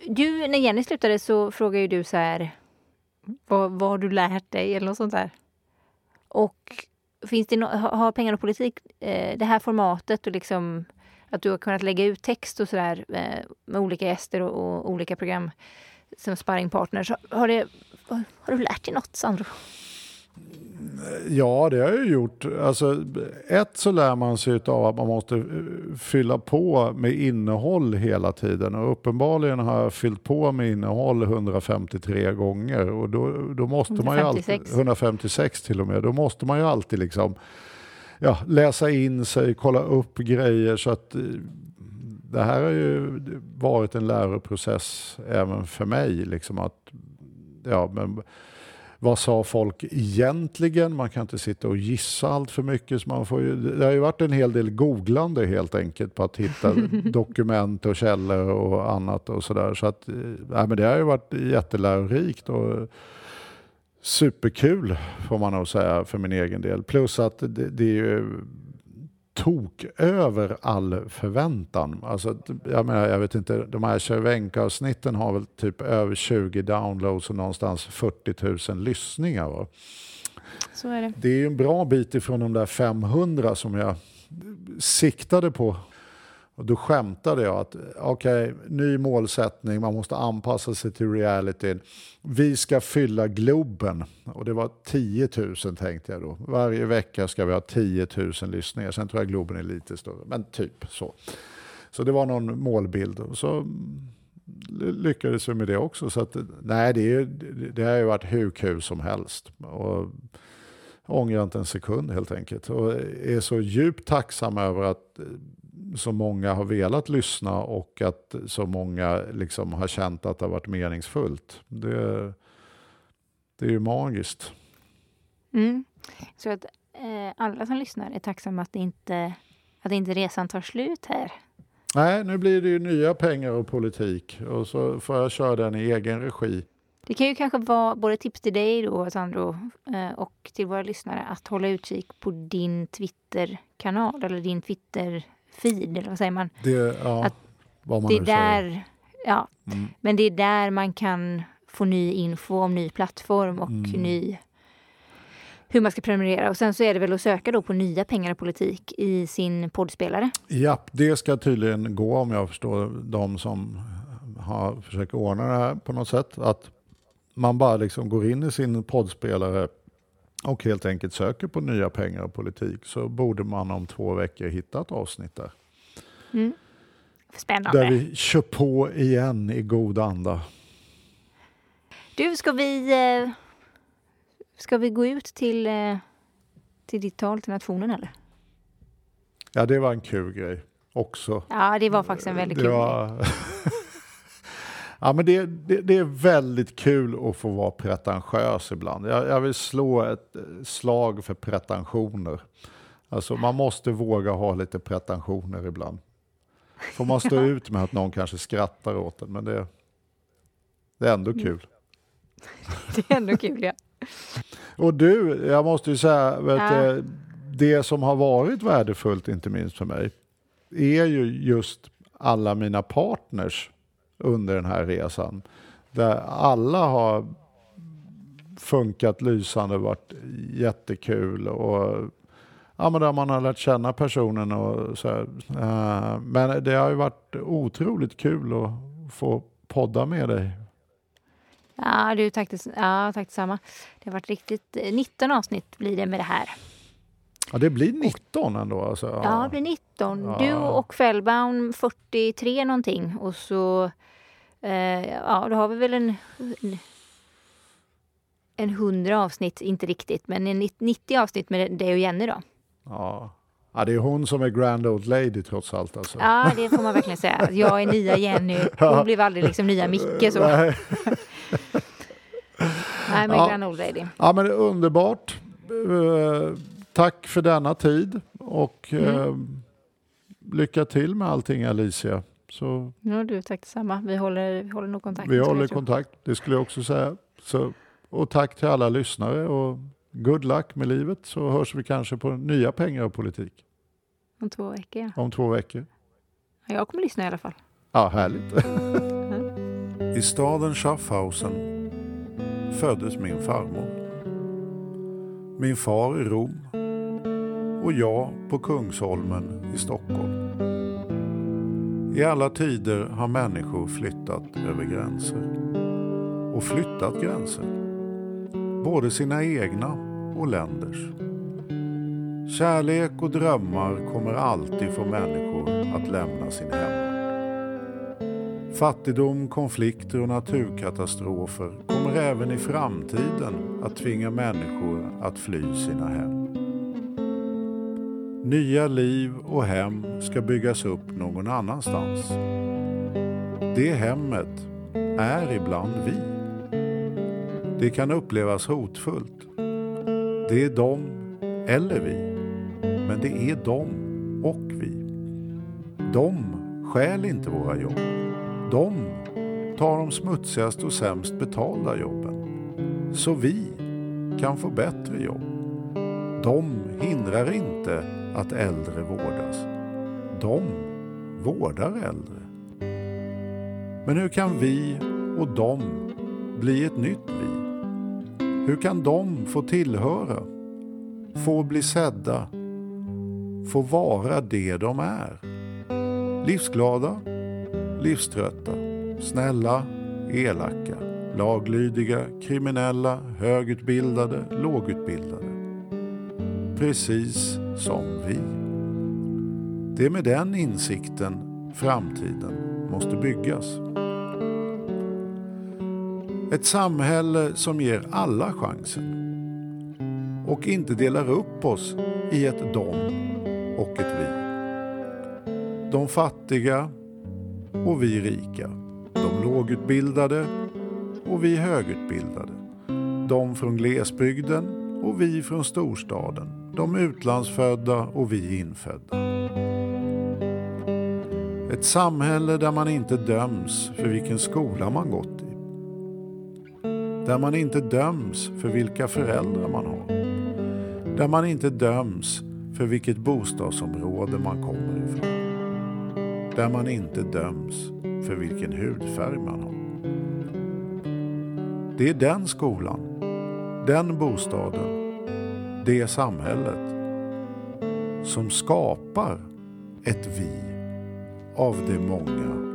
Speaker 5: Du, när Jenny slutade så frågade ju du så här, vad, vad har du lärt dig eller något sånt där. Och finns det no, har pengar och politik eh, det här formatet och liksom att du har kunnat lägga ut text och sådär eh, med olika gäster och, och olika program som sparringpartner. Har, har, det, har du lärt dig något, Sandro?
Speaker 6: Ja, det har jag ju gjort. Alltså, ett så lär man sig av att man måste eh, fylla på med innehåll hela tiden. Och uppenbarligen har jag fyllt på med innehåll 153 gånger. Och då, då måste man ju alltid,
Speaker 5: 156.
Speaker 6: 156 till och med. Då måste man ju alltid liksom ja, läsa in sig, kolla upp grejer. Så att eh, det här har ju varit en läroprocess även för mig. Liksom att, ja, men, vad sa folk egentligen? Man kan inte sitta och gissa allt för mycket. Så man får ju, det har ju varit en hel del googlande helt enkelt på att hitta *laughs* dokument och källor och annat och sådär. Så att, eh, nej, men det har ju varit jättelärorikt och superkul får man nog säga för min egen del. Plus att det, det är ju tok över all förväntan. Alltså, jag, menar, jag vet inte, de här Cervenka-avsnitten har väl typ över 20 downloads och någonstans 40 000 lyssningar. Va?
Speaker 5: Så är det.
Speaker 6: Det är ju en bra bit ifrån de där 500 som jag siktade på. Och då skämtade jag att okej, ny målsättning, man måste anpassa sig till realityn. Vi ska fylla Globen. Och det var 10 000 tänkte jag då. Varje vecka ska vi ha 10 000 lyssningar. Sen tror jag Globen är lite större, men typ så. Så det var någon målbild. Och så lyckades vi med det också. Så att, nej, det, är, det har ju varit hur kul som helst. Och ångrar inte en sekund helt enkelt. Och är så djupt tacksam över att så många har velat lyssna och att så många liksom har känt att det har varit meningsfullt. Det, det är ju magiskt.
Speaker 5: Mm. Så att eh, alla som lyssnar är tacksamma att, det inte, att inte resan tar slut här.
Speaker 6: Nej, nu blir det ju nya pengar och politik och så får jag köra den i egen regi.
Speaker 5: Det kan ju kanske vara både tips till dig då, Sandro, eh, och till våra lyssnare att hålla utkik på din Twitter-kanal eller din Twitter-feed, eller vad säger man?
Speaker 6: Det, ja,
Speaker 5: Att
Speaker 6: vad man
Speaker 5: det är
Speaker 6: säger.
Speaker 5: där, ja,
Speaker 6: Mm.
Speaker 5: men det är där man kan få ny info om ny plattform och
Speaker 6: Mm.
Speaker 5: ny hur man ska prenumerera. Och sen så är det väl att söka då på nya pengar och politik i sin poddspelare.
Speaker 6: Japp, det ska tydligen gå om jag förstår de som har försökt ordna det här på något sätt. Att man bara liksom går in i sin poddspelare och helt enkelt söker på nya pengar och politik så borde man om två veckor hitta ett avsnitt där.
Speaker 5: Mm. Spännande.
Speaker 6: Där vi kör på igen i god anda.
Speaker 5: Du, ska vi, eh, ska vi gå ut till eh, till ditt tal till nationen eller?
Speaker 6: Ja, det var en kul grej också.
Speaker 5: Ja, det var faktiskt en väldigt
Speaker 6: Det
Speaker 5: kul grej. *laughs*
Speaker 6: ja, men det, det, det är väldigt kul att få vara pretentiös ibland. Jag, jag vill slå ett eh, slag för pretensioner. Alltså, man måste våga ha lite pretensioner ibland. Får man stå ut med att någon kanske skrattar åt den, men det, det är ändå kul. *laughs*
Speaker 5: Det är ändå kul ja.
Speaker 6: Och du, jag måste ju säga, vet du, det som har varit värdefullt, inte minst för mig, är ju just alla mina partners under den här resan. Där alla har funkat lysande, varit jättekul och ja, men där man har lärt känna personen och så här. Eh, Men det har ju varit otroligt kul att få podda med dig.
Speaker 5: Ja, du tack, ja, tack detsamma. Det har varit riktigt... eh, 19 avsnitt blir det med det här.
Speaker 6: Ja, det blir 19 ändå alltså.
Speaker 5: Ja, det blir 19.
Speaker 6: Ja.
Speaker 5: Du och Fellbaum 43 någonting. Och så... Eh, ja, då har vi väl en... En 100 avsnitt, inte riktigt, men en 90 avsnitt med dig och Jenny då.
Speaker 6: Ja. ja, det är hon som är grand old lady trots allt alltså.
Speaker 5: Ja, det får man verkligen säga. Jag är nya Jenny. *laughs* Hon
Speaker 6: Ja.
Speaker 5: blev aldrig liksom nya Micke så.
Speaker 6: Nej. *laughs*
Speaker 5: Nej, men
Speaker 6: Ja.
Speaker 5: Grand Old Lady.
Speaker 6: Ja, men det är underbart. Eh, tack för denna tid och
Speaker 5: Mm.
Speaker 6: eh, lycka till med allting Alicia. Så
Speaker 5: Ja, du, tack detsamma. Vi håller, vi håller nog kontakt.
Speaker 6: vi håller kontakt, det skulle jag också säga. Så, och tack till alla lyssnare och good luck med livet så hörs vi kanske på nya pengar och politik
Speaker 5: Om två veckor, ja.
Speaker 6: om två veckor.
Speaker 5: Ja, Jag kommer lyssna i alla fall.
Speaker 6: Ja, härligt. *laughs* I staden Schaffhausen föddes min farmor. Min far i Rom och jag på Kungsholmen i Stockholm. I alla tider har människor flyttat över gränser. Och flyttat gränser. Både sina egna och länders. Kärlek och drömmar kommer alltid få människor att lämna sin hem. Fattigdom, konflikter och naturkatastrofer kommer även i framtiden att tvinga människor att fly sina hem. Nya liv och hem ska byggas upp någon annanstans. Det hemmet är ibland vi. Det kan upplevas hotfullt. Det är de eller vi. Men det är de och vi. De stjäl inte våra jobb. De tar de smutsigaste och sämst betalda jobben. Så vi kan få bättre jobb. De hindrar inte att äldre vårdas. De vårdar äldre. Men hur kan vi och de bli ett nytt vi? Hur kan de få tillhöra? Få bli sedda? Få vara det de är? Livsglada, livströtta, snälla, elaka, laglydiga, kriminella, högutbildade, lågutbildade. Precis som vi. Det är med den insikten framtiden måste byggas. Ett samhälle som ger alla chansen och inte delar upp oss i ett dom och ett vi. De fattiga och vi rika. De lågutbildade och vi högutbildade. De från glesbygden och vi från storstaden. De utlandsfödda och vi infödda. Ett samhälle där man inte döms för vilken skola man gått i. Där man inte döms för vilka föräldrar man har. Där man inte döms för vilket bostadsområde man kommer ifrån. Där man inte döms för vilken hudfärg man har. Det är den skolan, den bostaden, det samhället som skapar ett vi av de många.